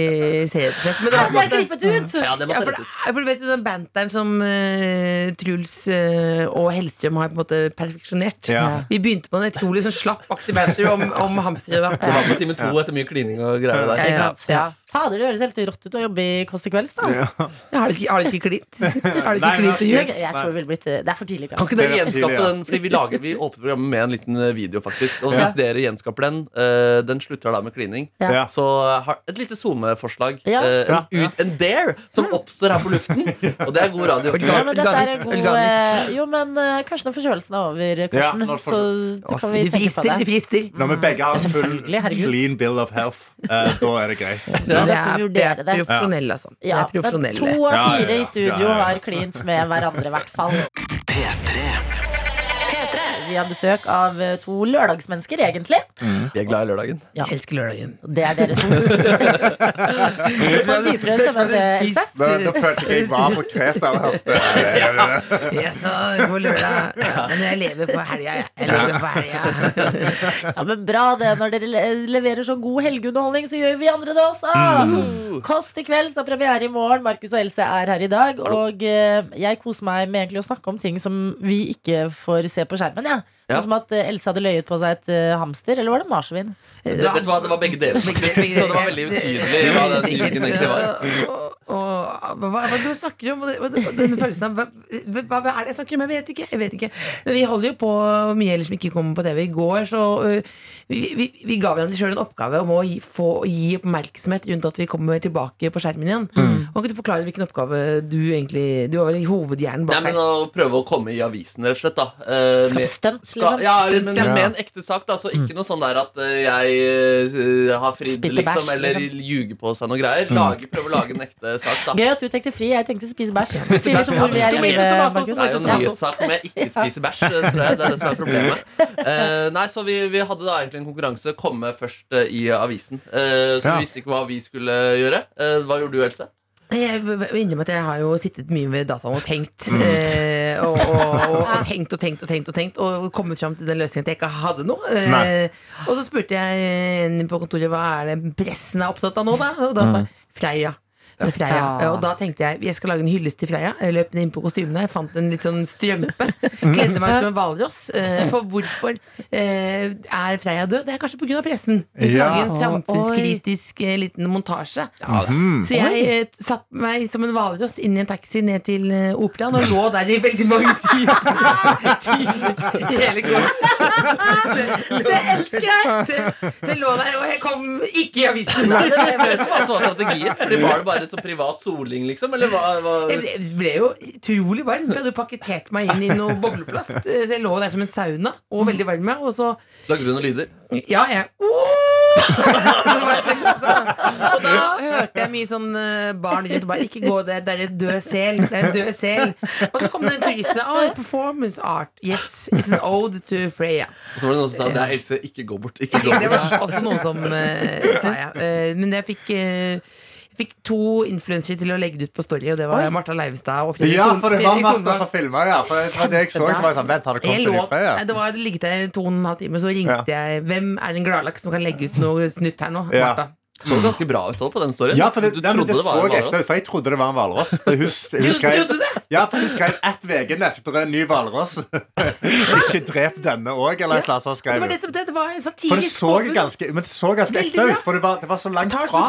se, rett og slett. Men det Det er klippet ut! Ja, det Ja, måtte for, rett ut. for du vet jo den banteren som uh, Truls uh, og Hellstrøm har på en måte perfeksjonert. Ja. Vi begynte på en utrolig sånn slappaktig banter om, om hamstere. Det var på time to etter mye klining og greier der. Ikke Ja. sant? Ja. Fader, det høres helt rått ut å jobbe i Kåss til kvelds, da. Ja, Har det ikke, klitt? ikke? Har det ikke klitt og gjort? Jeg, tror det ville blitt Det er for tidlig, Kan ikke dere Det er gjenskape tidlig, ja. den? Fordi vi lager Vi åpner programmet med en liten eh, video, faktisk. Og Ja. hvis dere gjenskaper den, uh, den slutter da med klining, Ja. Så har et lite SoMe-forslag. Ja. Uh, en, ut, en dare som oppstår her på luften. Og det er god radio. Ja, men dette er god eh, Jo, men eh, kanskje når forkjølelsen er over, Karsten, Ja, så det kan vi tenke på frister, de det. frister. Når vi begge har en full clean bill of health, eh, da er det greit. Ja, da Det skal er, vi det er vurdere det. profesjonelle, altså. Det Ja, er men profesjonelle. to av Ja, ja, fire i studio Ja, ja, ja. har klint med hverandre, i hvert fall. P3. Vi har besøk av eh, to lørdagsmennesker, egentlig. Vi er glad i lørdagen. Ja. Jeg elsker lørdagen. Det er dere to. Du får en dypere stemme enn det, Else. Da, da følte jeg jeg var på kreft da jeg hørte det. Ja, så på lørdag Men jeg lever for helga, jeg. Jeg lever for helga. Ja, men Bra det. Når dere leverer så god helgeunderholdning, så gjør vi andre det også. Kåss til kvelds har premiere i morgen. Markus og Else er her i dag. Og eh, jeg koser meg med egentlig å snakke om ting som vi ikke får se på skjermen. Ja. Ja. Sånn som at eh, Else hadde løyet på seg et eh, hamster, eller var det marsvin? Det, vet du hva, det var begge deler. Så det var veldig utydelig hva den uken egentlig var. Hva er hva, hva du snakker om? Denne følelsen av hva, hva, er det jeg snakker om? Jeg vet ikke. jeg vet ikke Men vi holder jo på mye ellers som ikke kommer på TV. I går så uh, vi, vi, vi ga hverandre sjøl en oppgave om å gi, få, gi oppmerksomhet rundt at vi kommer tilbake på skjermen igjen. Kan ikke du forklare hvilken oppgave du egentlig Du var vel hovedhjernen Nei, bak men? Å prøve å komme i avisen, rett og slett. da uh, Skal med- stunt, liksom? ja, men med en ekte sak. da Så ikke noe sånn der at eh, jeg eh, har fridd, liksom, eller liksom. ljuger på seg noe greier. Lage, prøve å lage en ekte sak, da. Gøy at du tenkte fri. Jeg tenkte spise bæsj. Spise bæsj. hvor vi er. Det er jo en nyhetssak om jeg ikke spiser bæsj. Det det er det som er problemet. Eh, nei, så vi, vi hadde da egentlig en konkurranse. Komme først i avisen. Eh, så Ja. vi visste ikke hva vi skulle gjøre. Hva gjorde du, Else? Jeg vil innrømme at jeg har jo sittet mye ved dataen og tenkt. Eh, og, og, og, og tenkt og tenkt og tenkt og tenkt Og kommet fram til den løsningen at jeg ikke hadde noe. Eh, og så spurte jeg en på kontoret hva er det pressen er opptatt av nå, da? Og da sa jeg Freia. Freia. Ja. Og da tenkte jeg jeg skal lage en hyllest til Freia. Jeg løp inn på kostymene. Jeg fant en litt sånn strømpe. Kledde meg ut som en hvalross. Eh, for hvorfor eh, er Freia død? Det er kanskje pga. pressen. Vi Ja. lage en samfunnskritisk Oi. liten montasje. Ja, Så jeg eh, satt meg som en hvalross inn i en taxi ned til eh, operaen og lå der i veldig mange timer hele går. Det elsker jeg! Så, så jeg lå der, og jeg kom ikke i avisen. Det var strategien. Det Var det bare et sånn privat soling, liksom? Eller hva, hva Jeg ble, jo utrolig varm. Jeg hadde pakketert meg inn i noe bobleplast. Så jeg lå der som en sauna og veldig varm. ja, Og så Lagde du noen lyder? Ja, jeg Og da hørte jeg mye sånn eh, barn rundt og bare Ikke gå der, det er en død sel. Det er en død sel. Og så kom det en turist og oh, performance art. Yes, it's an ode to Freya. Og så var det noen som sa det er Else, ikke gå bort. Ikke gå Det var også noen som uh, sa ja. Uh, men jeg fikk jeg fikk to influensere til å legge det ut på Story, og det var Oi. Martha Leivestad og Fredrik Ja, for det var Martha som filma, ja. For det var det jeg så. Så var jeg sånn, Vent, har det kommet lå, fra, ja. det var det ligget der to og en halv time, så ringte jeg Hvem er en gladlaks som kan legge ut noe snutt her nå? Ja. Så ganske bra ut på den storyen. Ja, for det, du nei, trodde det det var så en ekte hvalross. ut, for jeg trodde det var en hvalross. Hun, hun skrev, ja, for hun skrev ett VG-nett etter en ny hvalross. Ikke drep denne òg, eller hva Det skrev var, hun. dette, det var en For det så ganske, men det så ganske ekte ut. For det var, det var så langt det fra.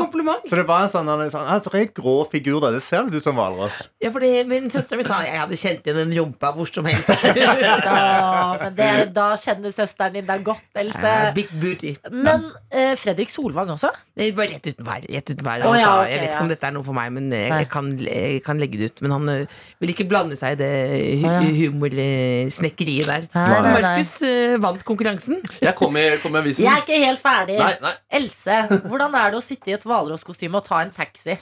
Så det var en sånn, en sånn ah, Det er en grå figur der. Det ser litt ut som hvalross. Ja, fordi min søster min sa jeg hadde kjent igjen en rumpa hvor som helst. Da, men det, da kjenner søsteren din deg godt, Else. Eh, Big booty. Men eh, Fredrik Solvang også? Det var rett utenfor her. Rett utenfor her. Oh, ja, okay, jeg vet ikke ja. om dette er noe for meg, men jeg, jeg, kan, jeg kan legge det ut. Men han ø, vil ikke blande seg i det hu Å, ja. humorsnekkeriet der. Nei. Markus uh, vant konkurransen. Jeg kom i, kom i avisen. Jeg er ikke helt ferdig. Nei, nei. Else, hvordan er det å sitte i et hvalrosskostyme og ta en taxi?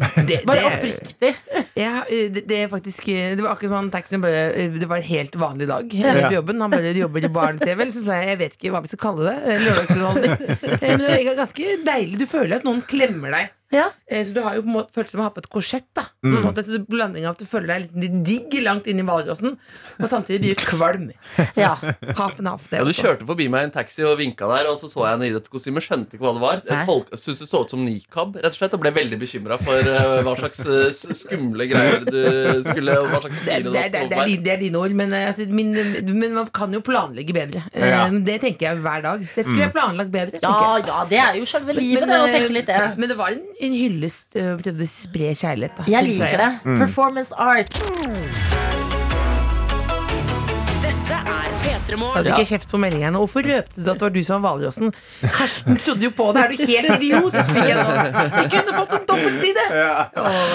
Det, Bare det- oppriktig. Eh, det, det er faktisk Det var akkurat som han taxien bare Det var en helt vanlig dag ja. på jobben. Han bare jobber i barne-TV', så sa jeg 'jeg vet ikke hva vi skal kalle det'. eh, Lørdagsunderholdning. Eh, Men det er ganske deilig. Du føler at noen klemmer deg. Ja. Eh, Så du har jo på en måte følt som å ha på et korsett. da på en måte, Så du Blanding av at du føler deg liksom litt digg langt inn i hvalrossen, og samtidig blir du kvalm. Ja. Half and half, det Ja, du kjørte forbi meg i en taxi og vinka der, og så så jeg henne i dette kostymet. Skjønte ikke hva det var. Tolk, syntes det så ut som nikab, rett og slett, og ble veldig bekymra for uh, hva slags eh, skumle greier du skulle og hva slags Det, det, det, er- det, er det er dine ord, men, altså, min, men man kan jo planlegge bedre. Ja. Det tenker jeg hver dag. Det skulle jeg planlagt bedre. ja, jeg. ja, det er jo selve livet, det, å tenke litt det. men det var en, en hyllest øh, til å spre kjærlighet. Da, Jeg liker det. det. Performance art. Dette er P3 Hadde du ikke kjeft på meldingene? Hvorfor røpte du at det var du som var hvalrossen? Karsten trodde jo på det. Er du helt idiot? Vi kunne fått en dobbeltside! Ja.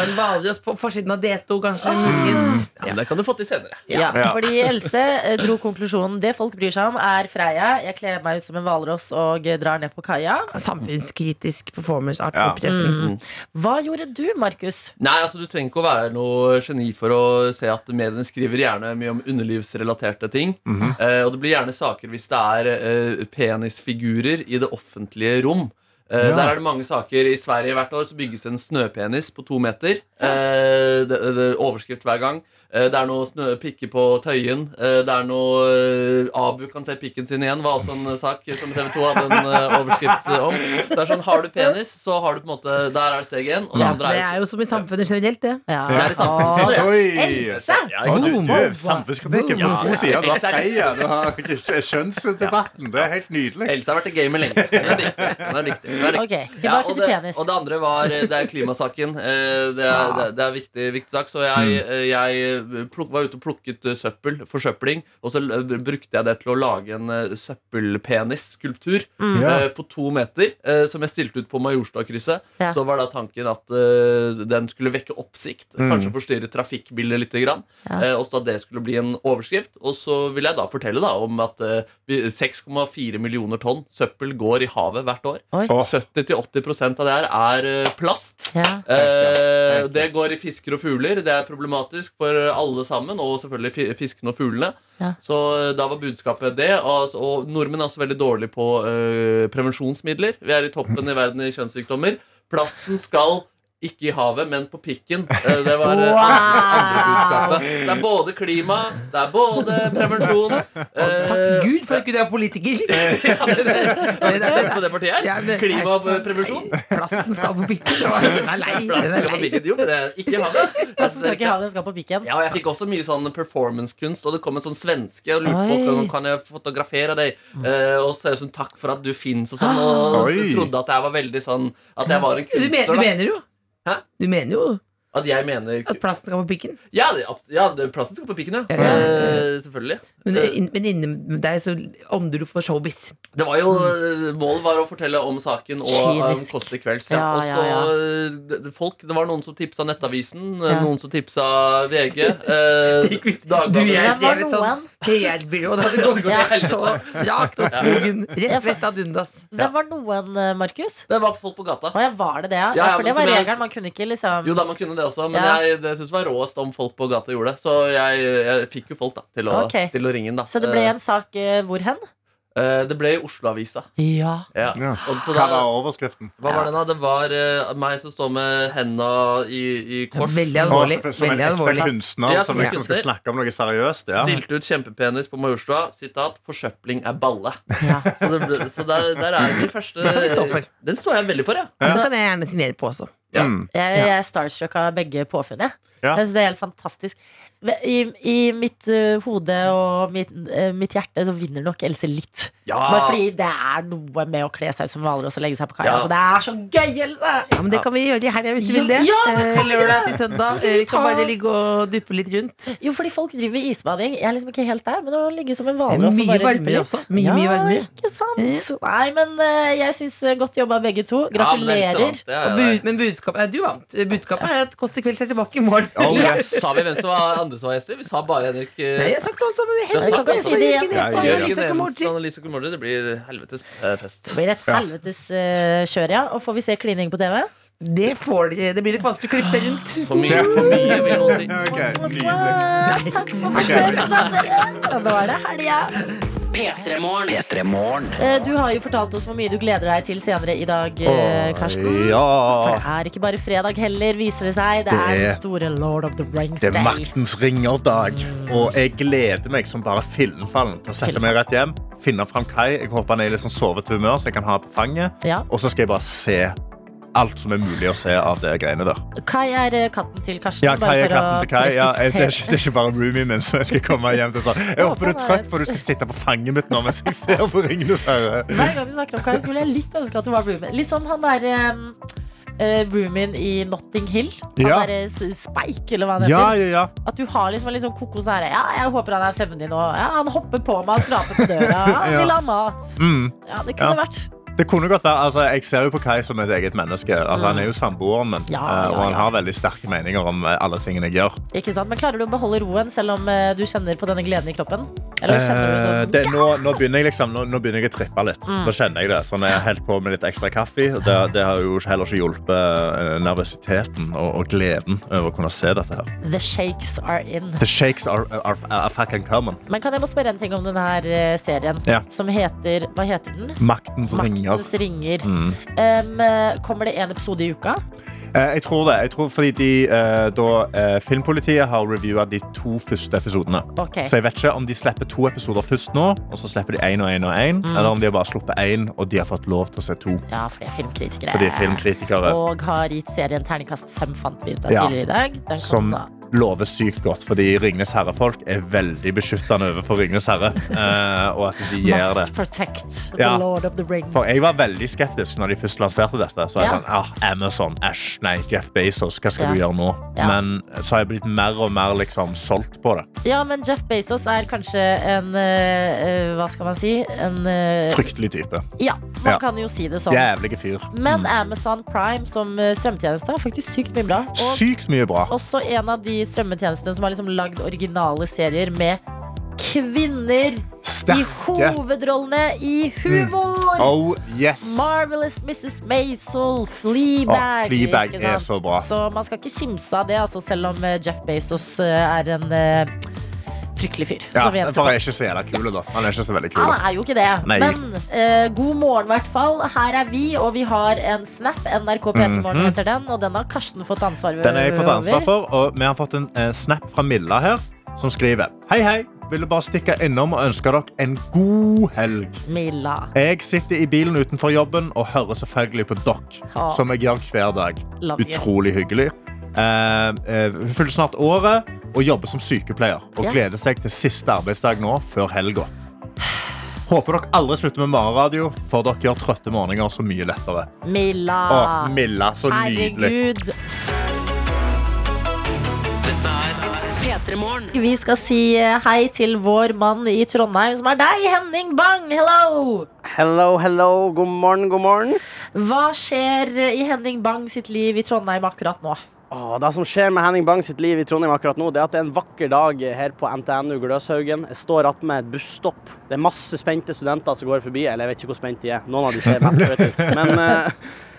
en hvalross på forsiden av D2, kanskje. Muligens. Ja, men det kan du få til senere. Ja, Ja. fordi Else eh, dro konklusjonen Det folk bryr seg om, er Freia. Jeg kler meg ut som en hvalross og drar ned på kaia. Samfunnskritisk performance art Ja. Mm. Hva gjorde du, Markus? Nei, altså Du trenger ikke å være noe geni for å se at mediene skriver gjerne mye om underlivsrelaterte ting. eh, og det blir gjerne saker hvis det er eh, penisfigurer i det offentlige rom. Eh, Ja. Der er det mange saker I Sverige hvert år så bygges en snøpenis på to meter. Eh, det, det, overskrift hver gang. Eh, det er noe snø, pikker på Tøyen. Eh, det er noe eh, Abu kan se pikken sin igjen, var også en sak som TV 2 hadde en overskrift om. Det er sånn, Har du penis, så har du på en måte Der er steg én. Og det Ja, andre det er er jo som i samfunnet generelt, det. Ja. Det er i samfunnet. Er samfunnskritikk på to sider. Du har. Freia, du har skjønnsdebatten. Det er helt nydelig. Else har vært i gamet lenge. Det er dyktig. Det er er. Ja, og, til det, penis. og det andre var Det er klimasaken. Eh, Det er, det er, det er viktig, viktig sak. Så jeg, eh, jeg pluk, var ute og plukket eh, søppel, forsøpling, og så eh, brukte jeg det til å lage en eh, søppelpenisskulptur Ja. eh, på to meter, eh, som jeg stilte ut på Majorstadkrysset. Ja. Så var da tanken at eh, den skulle vekke oppsikt, kanskje forstyrre trafikkbildet litt. Grann, Ja. eh, og så at det skulle bli en overskrift. Og så vil jeg da fortelle da om at eh, 6,4 millioner tonn søppel går i havet hvert år. 70-80% av det her er eh, plast. Ja. Eh, det går i fisker og fugler. Det er problematisk for alle sammen, og selvfølgelig fi- fiskene og fuglene. Ja. Så eh, da var budskapet det. Og, og nordmenn er også veldig dårlige på øh, prevensjonsmidler. Vi er i toppen i verden i kjønnssykdommer. Plasten skal ikke i havet, men på pikken. Eh, Det var eh, Wow. andre, budskapet. Det er både klima, det er både prevensjon eh, Takk Gud for at ikke du er politiker! ja, det, det, det, det, det, på det partiet her. Klima og prevensjon. Plasten skal på pikken. Den er lei. Plass skal på pikken. Jo, men det er ikke i havet. Plasten skal ikke ha den skal på pikken. Ja, jeg fikk også mye sånn performancekunst, og det kom en sånn svenske og lurte på om kan jeg fotografere deg. Eh, og så er det sånn takk for at du fins og sånn. Og trodde at jeg var veldig sånn At jeg var en kunstner. du mener jo Hæ? Du mener jo At jeg mener at plasten skal på pikken. Ja, ja plasten skal på pikken, ja. Ja, ja, ja. Eh, selvfølgelig. Men, det- men inni deg så ånder du for showbiz. Det var jo, Målet var å fortelle om saken og om Kynisk. Kåss til kvelds. Ja. Ja, ja, så ja. det, det- folk, det var noen som tipsa Nettavisen, Ja. noen som tipsa VG. Eh, Dagbladet. du Det er- var drevet sånn noen, PR-byrå. Det hadde gått Ja. så strakt opp skogen. Rett vest av Dundas. det var noen, eh, Markus. Det var folk på gata. Å ja, var det det, ja? Ja, ja ja, for det var regelen. Man kunne ikke liksom Jo da, man kunne det også, men Ja. jeg det synes det var råest om folk på gata gjorde det. Så jeg, jeg fikk jo folk da til å, Ok. til å ringe inn. da Så det ble en sak eh, hvor hen? Eh, Det ble i Oslo-avisa. Ja. Ja. Ja. Og så Hva da, var overskriften? hva var det da? Det var eh, meg som står med henda i, i kors. Veldig Å, alvorlig. som, som en Veldig ekte alvorlig. kunstner Ja, som som liksom skal kunstner. snakke om noe seriøst. Ja. Stilte ut kjempepenis på Majorstua. Sitat 'Forsøpling er balle'. Ja. Så, det, ble- så der, der er de første. Den står jeg veldig for, ja. Så kan jeg gjerne signere på også. Ja. Mm. Jeg, jeg er starstruck av begge påfunn. jeg. Ja. Jeg synes det er helt fantastisk. I, i mitt uh, hode og mitt, uh, mitt hjerte så vinner nok Else litt. Bare fordi det er noe med å kle seg ut som hvalross og legge seg på kaia. Ja. Altså, det er så gøy, Else! Ja, men Det kan vi gjøre i helga hvis du vil det. Ja, Eh, Lørdag til søndag. Eh, Vi kan bare ligge og duppe litt rundt. Jo, fordi folk driver med isbading. Jeg er liksom ikke helt der, men å ligge som en Det er hvalross og mye bare varmere duppe litt. også. Mye, mye ja, ikke sant? Nei, men uh, jeg syns godt jobba begge to. Gratulerer. Og bud, men budskapet er du vant. Budskapet er at Kåss til kvelds er tilbake i morgen. Oh, yes. Sa vi hvem som var andre som var gjester? Vi sa bare Henrik eh, Nei, jeg sagt alt sammen. Henrik og Lisa Komorci. Det blir helvetes eh, fest. Det blir et helvetes eh, kjør, ja. Og får vi se klining på TV? Det får de Det blir litt vanskelig å klippe seg rundt. For mye, for mye, vil noen si. Okay. Takk for besøket, dere. Da var er det helga. P3morgen. Eh, Du har jo fortalt oss hvor mye du gleder deg til senere i dag, eh, Karsten. For det er ikke bare fredag heller, viser det seg. Det, Det er den er- store Lord of the Rings Det er maktens ringer-dag. Og jeg gleder meg som bare fillenfallen til å sette meg rett hjem. Finne fram Kai. Jeg håper han er i litt sånn sovete humør, så jeg kan ha på fanget. Ja. Og så skal jeg bare se alt som er mulig å se av det greiene der. Kai er eh, katten til Karsten. Ja, Kai er katten til Kai. Ja, jeg, det, er ikke, det er ikke bare roomien min som jeg skal komme hjem til. Sånn. Jeg håper du er trøtt, for du skal sitte på fanget mitt nå mens jeg ser på Ringenes herre. Hver gang du snakker om Kai, skulle jeg litt ønske at du var roomien. Litt som han der um, uh, roomien i Notting Hill. Han Ja. der eh, Spike, eller hva han heter. Ja, ja, ja. At du har liksom en litt sånn koko sånn her Ja, jeg håper han er søvnig nå. Ja, han hopper på meg, og skraper på døra. Han Ja. vil ha mat. Mm. Ja, det kunne vært. Det kunne godt være, altså Jeg ser jo på Kai som et eget menneske. Altså, Han er jo samboeren min, Ja, ja, ja, og han har veldig sterke meninger om eh, alle tingene jeg gjør. Ikke sant? Men klarer du å beholde roen selv om eh, du kjenner på denne gleden i kroppen? Eller kjenner du Eh, sånn det, nå, nå, begynner jeg liksom, nå, nå begynner jeg å trippe litt. Mm. Da kjenner jeg det. Sånn, jeg har helt på med litt ekstra kaffe, det, det har jo heller ikke hjulpet eh, nervøsiteten og, og gleden over å kunne se dette her. The shakes are in. The shakes are, are, are fucking common. Men kan jeg må spørre en ting om denne eh, serien? Ja. Som heter Hva heter den? Maktens ringer. Maktens ringer. Mm. Um, kommer det en episode i uka? Eh, jeg tror det. Jeg tror fordi de, eh, da, eh, Filmpolitiet har reviewa de to første episodene. Okay. Så jeg vet ikke om de slipper to episoder først nå, og så slipper de én og én og én, Mm. eller om de har bare sluppet én, og de har fått lov til å se to. Ja, for de er filmkritikere. For de er filmkritikere. Og har gitt serien terningkast fem, fant vi ut av Ja. tidligere i dag. Den Som da. Lover sykt godt, fordi Ringenes herre-folk er veldig beskyttende overfor Ringenes herre. Uh, og at de gjør det. Must protect the Ja. lord of the rings. For jeg var veldig skeptisk når de først lanserte dette. Så jeg Ja. sånn, ah, Amazon, Ash, nei, Jeff Bezos, hva skal Ja. du gjøre nå? Men så har jeg blitt mer og mer liksom solgt på det. Ja, men Jeff Bezos er kanskje en eh, Hva skal man si? En uh, Fryktelig type. Ja, man kan jo si det sånn. Jævlige fyr. Men Mm. Amazon Prime som strømtjeneste er faktisk sykt mye bra. Og Sykt mye bra. også en av de strømmetjenestene som har liksom lagd originale serier med kvinner i hovedrollene i humor! Oh, yes. Marvelous Mrs. Maisel, Fleabag. Å, Fleabag er så bra. Så man skal ikke kimse av det, altså, selv om eh, Jeff Bezos eh, er en eh, fryktelig fyr. Ja, som bare så er ikke så jævla kul, da. Han er ikke så veldig kul. han er jo ikke det. Nei. Men uh, god morgen, i hvert fall. Her er vi, og vi har en snap. NRK P3morgen heter den, og den har Karsten fått ansvar for. Den har jeg fått ansvar for, og vi har fått en uh, snap fra Milla her, som skriver Hei, hei. Ville bare stikke innom og ønske dere en god helg. Milla. Jeg sitter i bilen utenfor jobben og hører selvfølgelig på dere, som jeg gjør hver dag. Love you. Utrolig hyggelig. Eh, uh, Hun fyller snart året og jobber som sykepleier. Og Ja. gleder seg til siste arbeidsdag nå, før helga. Håper dere aldri slutter med morgenradio, for dere gjør trøtte morgener så mye lettere. Milla. Å, Milla, så nydelig. Herregud. P3morgen. Vi skal si eh, hei til vår mann i Trondheim, som er deg, Henning Bang. Hello! Hello, hello, god morgen, god morgen. Hva skjer i Henning Bang sitt liv i Trondheim akkurat nå? Åh, det som skjer med Henning Bang sitt liv i Trondheim akkurat nå, det er at det er en vakker dag her på NTNU Gløshaugen. Jeg står attmed et busstopp. Det er masse spente studenter som går forbi. Eller jeg vet ikke hvor spent de er. Noen av de ser mest, du. Men uh,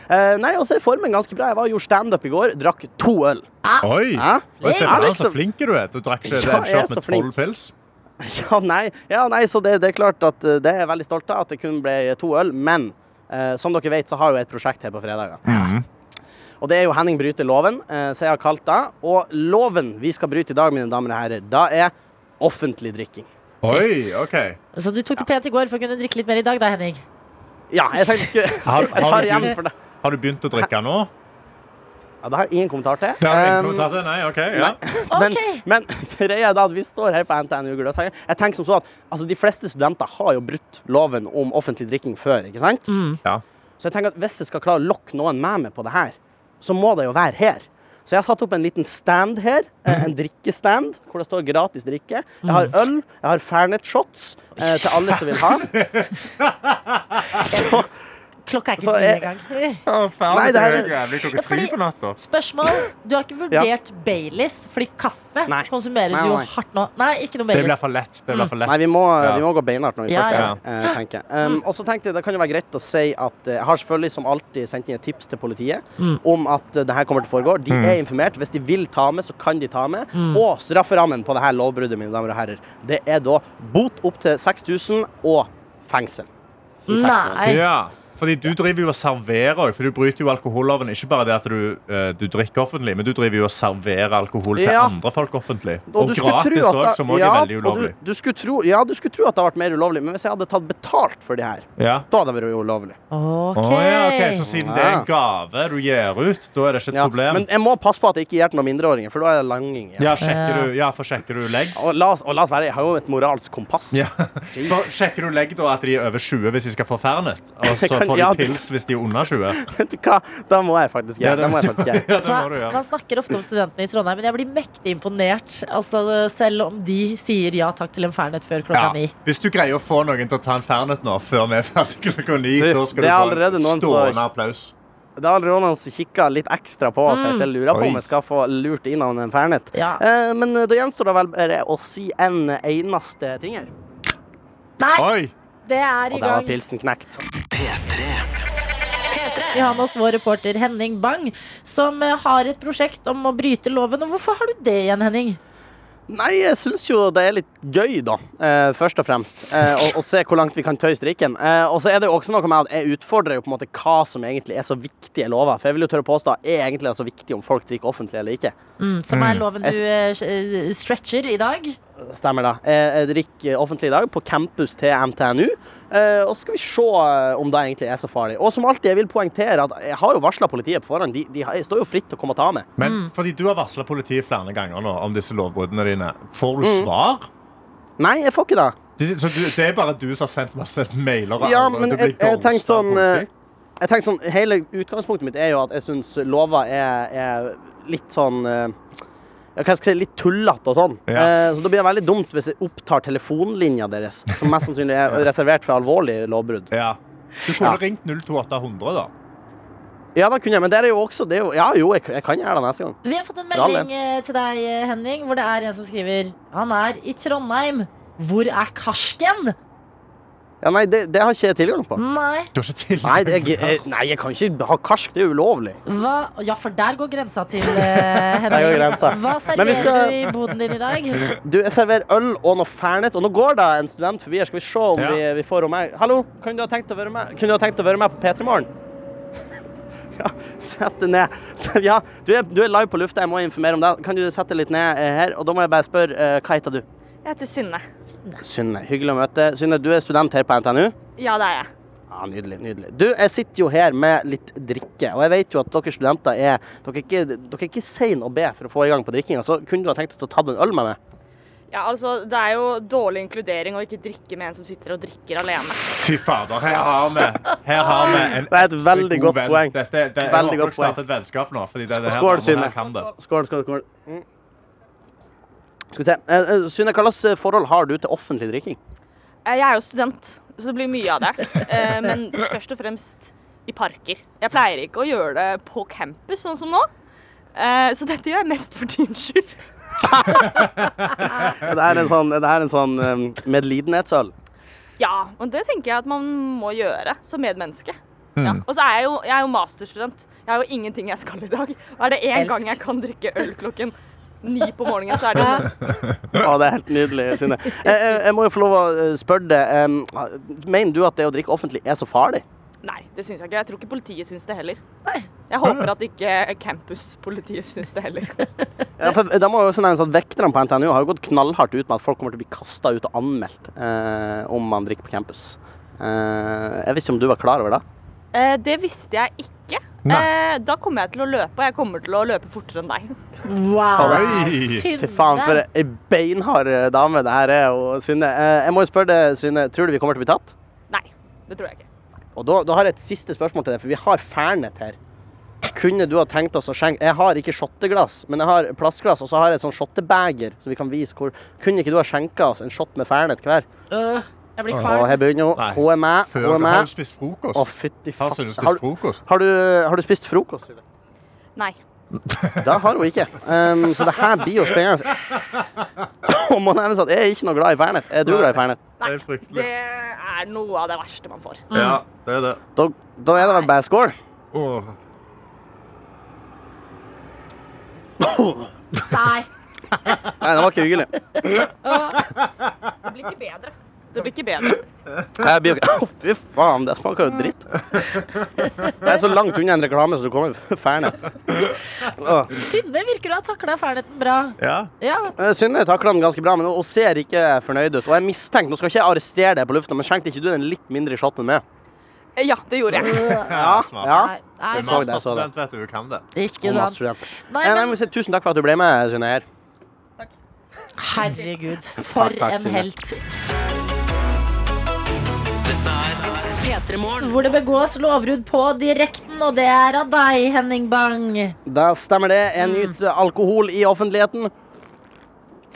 eh, nei, også er formen ganske bra. Jeg var og gjorde standup i går. Drakk to øl. Oi! Hæ? Og se Ja, på liksom. så flink du er. Du drakk ikke Ja, det jeg shot med tolv pils. Ja, nei, ja, nei så det, det er klart at eh, det er jeg veldig stolt av, at det kun ble to øl. Men uh, som dere vet, så har jeg jo et prosjekt her på fredager. Mhm. Og det er jo Henning bryter loven, som så jeg har kalt det. Og loven vi skal bryte i dag, mine damer og herrer, da er offentlig drikking. Oi, OK. Så du tok det pent i går for å kunne drikke litt mer i dag, da, Henning? Ja, jeg tenkte jeg skulle Har, Jeg tar du igjen for det. har du begynt å drikke nå? Ja, det har jeg ingen kommentar til. Det har ingen Um, kommentar til? Nei, OK. Ja. Men, Ok. men greia er da at vi står her på NTNU Gløshaugen. Jeg tenker som så at altså, de fleste studenter har jo brutt loven om offentlig drikking før, ikke sant? Ja. Så jeg tenker at hvis jeg skal klare å lokke noen med meg på det her, så må det jo være her. Så jeg har satt opp en liten stand her, eh, en drikkestand, hvor det står gratis drikke. Jeg har øl, jeg har Fernet shots eh, til alle som vil ha. Så Klokka er ikke Så ni jeg- engang. Nei, det er- jævlig klokka tre på natta. Spørsmål. Du har ikke vurdert Baileys, fordi kaffe Nei. konsumeres Nei, nei, jo hardt nå. Nei, ikke noe Det blir for lett. Det blir for lett. Nei, vi må, Ja. vi må gå beinhardt når vi Ja, først er her, eh, tenker jeg. Um, og så tenkte jeg det kan jo være greit å si at eh, jeg har selvfølgelig som alltid sendt inn et tips til politiet om at eh, det her kommer til å foregå. De er informert. Hvis de vil ta med, så kan de ta med. Og strafferammen på det her lovbruddet, mine damer og herrer, det er da bot opp til 6000 og fengsel. I seks måneder. Nei. Ja, fordi du driver jo og serverer for du bryter jo alkoholloven. Ikke bare det at du, eh, du drikker offentlig, men du driver jo og serverer alkohol til Ja. andre folk offentlig. Og Og gratis òg, som òg ja, er veldig og ulovlig. Du, du skulle tro, ja, du skulle tro at det hadde vært mer ulovlig, men hvis jeg hadde tatt betalt for det her, Ja. da hadde det vært ulovlig. Ok. Oh, ja, okay. Så siden det er en gave du gir ut, da er det ikke et Ja, problem? men jeg må passe på at jeg ikke gir til noen mindreåringer, for da er det langing. Ja, sjekker du, ja, for sjekker du legg? Og, la oss, og la oss være, jeg har jo et moralsk kompass. Ja. For sjekker du legg da at de er over 20 hvis de skal få Fernet? Og så Kan- får de ja, pils hvis de er under 20? Vet du hva? Da må jeg faktisk gjøre det. må jeg faktisk gjøre. ja, du det må du gjøre. Man snakker ofte om studentene i Trondheim, men jeg blir mektig imponert. Altså, selv om de sier ja takk til en Fernet før klokka Ja. ni. Hvis du greier å få noen til å ta en Fernet nå før vi er ferdig klokka ni, da skal du få en stående applaus. Det er allerede noen som kikker litt ekstra på, så jeg ikke lurer på Oi. om jeg skal få lurt inn av en Fernet. Ja. Eh, men da gjenstår det vel bare å si en eneste ting her. Nei, Oi! Det er Og i der var pilsen knekt. P3. Vi har med oss vår reporter Henning Bang, som eh, har et prosjekt om å bryte loven. Og hvorfor har du det igjen, Henning? Nei, jeg syns jo det er litt gøy, da. Eh, først og fremst. Eh, å, å se hvor langt vi kan tøye strikken. Eh, og så er det jo også noe med at jeg utfordrer jo på en måte hva som egentlig er så viktige lover. For jeg vil jo tørre å påstå er egentlig så viktig om folk drikker offentlig eller ikke. Mm, som er loven du eh, stretcher i dag. Stemmer det. Jeg, jeg drikker offentlig i dag på campus til NTNU. Eh, og så skal vi se eh, om det egentlig er så farlig. Og som alltid, jeg vil poengtere at jeg har jo varsla politiet på forhånd. De, de står jo fritt til å komme og ta meg. Men Mm. fordi du har varsla politiet flere ganger nå om disse lovbruddene dine, får du Mm. svar? Nei, jeg får ikke det. Så det er bare du som har sendt masse mailer? Ja, men jeg, jeg tenkte sånn eh, Jeg tenkte sånn, Hele utgangspunktet mitt er jo at jeg syns lover er, er litt sånn hva skal jeg si, litt tullete og sånn. Ja. Eh, så da blir det veldig dumt hvis jeg opptar telefonlinja deres, som mest sannsynlig er reservert for alvorlige lovbrudd. Ja. Du kunne Ja. ringt 02800, da. Ja, da kunne jeg, men det er jo også det er jo, Ja, jo, jeg, jeg kan gjøre det neste gang. Vi har fått en melding eh, til deg, eh, Henning, hvor det er en som skriver Han er i Trondheim. Hvor er karsken? Ja, Nei, det, det har ikke jeg tilgang på. Nei. Du har ikke tilgang Nei, det, jeg, jeg, nei, jeg kan ikke ha karsk. Det er ulovlig. Hva? Ja, for der går grensa til eh, Henning. Der går grensa. Hva Men vi serverer skal- du i boden din i dag? Du, jeg serverer øl og noe Fernet, og nå går da en student forbi her. Skal vi se om Ja. vi, vi får henne med. Hallo, kunne du ha tenkt å være med, kunne du ha tenkt å være med på P3 Morgen? ja, sett deg ned. Så, ja, du er, du er live på lufta, jeg må informere om det. Kan du sette deg litt ned eh, her? Og da må jeg bare spørre, eh, hva heter du? Jeg heter Synne. Synne. Hyggelig å møte. Synne, du er student her på NTNU? Ja, det er jeg. Ja, Nydelig. nydelig. Du, jeg sitter jo her med litt drikke, og jeg vet jo at dere studenter er Dere er ikke, dere er ikke seine å be for å få i gang på drikkinga, så kunne du ha tenkt deg å ta en øl med meg? Ja, altså, Det er jo dårlig inkludering å ikke drikke med en som sitter og drikker alene. Fy fader, her har vi, her har vi en Det er et veldig godt poeng. Dette, det, jeg Veldig håper godt dere starter et vennskap nå. Fordi det, det her, Skål, Synne. Skål, skål, skål. Mm. Skal vi se. Eh, eh, Synne, hva slags forhold har du til offentlig drikking? Eh, Jeg er jo student, så det blir mye av det. Eh, Men først og fremst i parker. Jeg pleier ikke å gjøre det på campus, sånn som nå. Eh, Så dette gjør jeg mest for din skyld. Det er en sånn, det er en sånn medlidenhetsøl. Ja, og det tenker jeg at man må gjøre som medmenneske. Ja. Og så er jeg jo, jeg er jo masterstudent. Jeg har jo ingenting jeg skal i dag. Og er det én gang jeg kan drikke øl klokken ni på morgenen, så er det Ja, det er helt nydelig, Synne. Jeg, jeg, jeg må jo få lov å eh, spørre deg. Mener du at det å drikke offentlig er så farlig? Nei, det syns jeg ikke. Jeg tror ikke politiet syns det heller. Jeg håper at ikke campuspolitiet syns det heller. Ja, for da må jo også nevne at Vekterne på NTNU har jo gått knallhardt ut med at folk kommer til å bli kasta ut og anmeldt eh, om man drikker på campus. Eh, jeg visste ikke om du var klar over det? Eh, det visste jeg ikke. Eh, da kommer jeg til å løpe, og jeg kommer til å løpe fortere enn deg. Wow. Oi. Fy faen, for ei beinhard eh, dame det her er. Og Synne, eh, jeg må jo spørre deg, Synne, tror du vi kommer til å bli tatt? Nei, det tror jeg ikke. Og da, da har jeg et siste spørsmål til deg, for vi har Fernet her. Kunne du ha tenkt oss å skjenke Jeg har ikke shotteglass, men jeg har plastglass, og så har jeg et sånn shottebeger, så vi kan vise hvor Kunne ikke du ha skjenka oss en shot med Fernet hver? Uh. Jeg blir kvalm. her begynner hun. Hun er med. Før Hun du har du spist frokost? Å, fytti Har faen. Har, har, du, har du spist frokost? Nei. Det har hun ikke. Um, så det her blir jo spennende. Og må nevnes at jeg er ikke noe glad i Fernet. Er du glad i Fernet? Det er fryktelig. Det er noe av det verste man får. Ja, det er det. Da, da er det vel bare skål. Oh. Nei. Nei, det var ikke hyggelig. Det blir ikke bedre. Det blir ikke bedre. Jeg blir ikke Å, Fy faen, det smaker jo dritt. Det er så langt unna en reklame så du kommer Fernet. Oh. Synne virker å ha takla Ferneten bra. Ja. Ja. Eh, Synne takla den ganske bra, men hun ser ikke fornøyd ut. Og jeg mistenker, Nå skal ikke jeg arrestere deg på lufta, men skjenkte ikke du den litt mindre shotten med? Eh, Ja, det gjorde jeg. Ja, smart. ja. Nei, nei, Du er så det, jeg så masterstudent, vet du. Du kan det. ikke sant. masterstudent. Nei, Eh, nei, men men Tusen takk for at du ble med, Synne. her. herregud, for Takk, takk, en Synne. helt. Dette er P3 Morgen. Hvor det begås lovbrudd på direkten, og det er av deg, Henning Bang. Da stemmer det. Jeg nyter alkohol i offentligheten.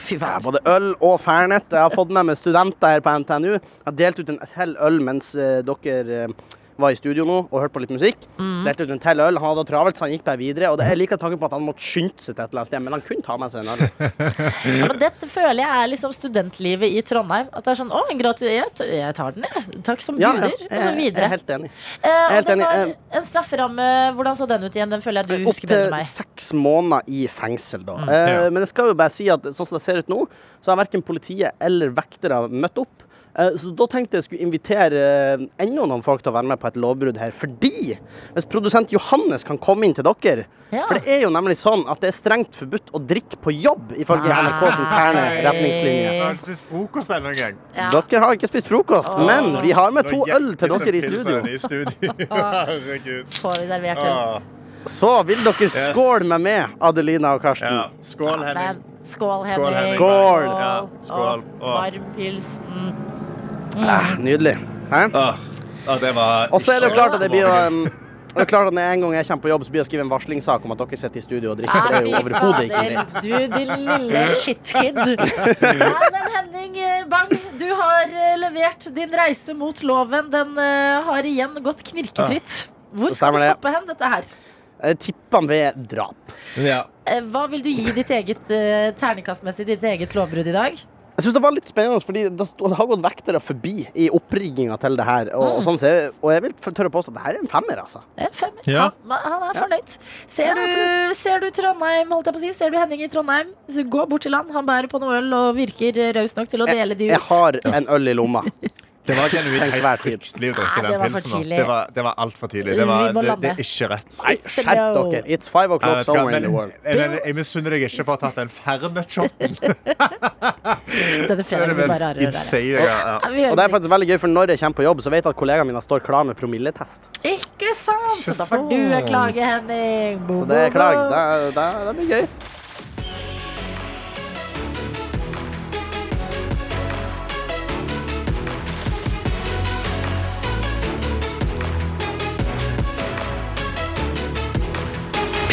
Fy faen. både øl og Fernet. Jeg har fått med meg studenter her på NTNU. Jeg har delt ut en hel øl mens eh, dere eh, var i studio nå og hørte på litt musikk. Delte ut en til øl. Han hadde travelt, så han gikk bare videre. Og det er like tanken på at han måtte skynde seg til et eller annet sted, men han kunne ta med seg en øl. Ja, men dette føler jeg er liksom studentlivet i Trondheim. At det er sånn Å, en gratis Jeg, tar den, jeg. Takk som Ja, buder. og så videre. jeg er helt enig. Eh, helt enig. var Eh, en strafferamme. Hvordan så den ut igjen? Den føler jeg du husker bedre enn meg. seks måneder i fengsel, da. Mm. Eh. Men jeg skal jo bare si at sånn som det ser ut nå, så har verken politiet eller vektere møtt opp. Eh, Så da tenkte jeg skulle invitere eh, enda noen folk til å være med på et lovbrudd her. Fordi hvis produsent Johannes kan komme inn til dere Ja. For det er jo nemlig sånn at det er strengt forbudt å drikke på jobb, ifølge NRKs interne retningslinjer. dere har ikke spist frokost ennå engang. Ja. Dere har ikke spist frokost, men vi har med to øl til dere i studio. i studio. Herregud. Får vi servert øl. Så vil dere skåle med meg, Adelina og Karsten. Ja. Skål, Henning. Skål, Henning. Skål. Skål. Ja, skål. Varm pils. Mm. Ah, nydelig. Hæ? Ah, ah, det var Og så er det jo klart at det blir jo um, det er klart at når en gang jeg kommer på jobb, så blir det å skrive en varslingssak om at dere sitter i studio og drikker. Det er jo overhodet ikke greit. Du, din lille shitkid. Nei, men Henning eh, Bang, du har eh, levert din reise mot loven. Den eh, har igjen gått knirkefritt. Hvor skal du stoppe hen, dette her? Jeg tipper han ved drap. Ja. Eh, Hva vil du gi ditt eget terningkastmessig, ditt eget lovbrudd i dag? Jeg synes det var litt spennende, fordi det, det har gått vektere forbi i oppringinga til det her. Og, Mm. og, sånn, så jeg, og jeg vil tørre å påstå at det her er en femmer, altså. En femmer. Ja. Han, han er fornøyd. Ser du, ser du Trondheim, holdt jeg på å si, ser du Henning i Trondheim, så gå bort til han. Han bærer på noe øl og virker raus nok til å dele de ut. Jeg har en øl i lomma. Det var genuint helt fryktelig å drikke den pilsen. Det var, det var altfor tidlig. Det, var, det, det er ikke rett. Nei, skjerp dere. It's five o'clock somewhere in the world. jeg, jeg, jeg misunner deg ikke for å ha tatt den Fernet-shoten. Denne Det er det fredagen blir bare rarere. og rarere. Og det er faktisk veldig gøy, for når jeg kommer på jobb, så vet jeg at kollegaene mine står klar med promilletest. Ikke sant? Så da får du klage, Henning. Bo, Så det er klag. Det, det, det blir gøy.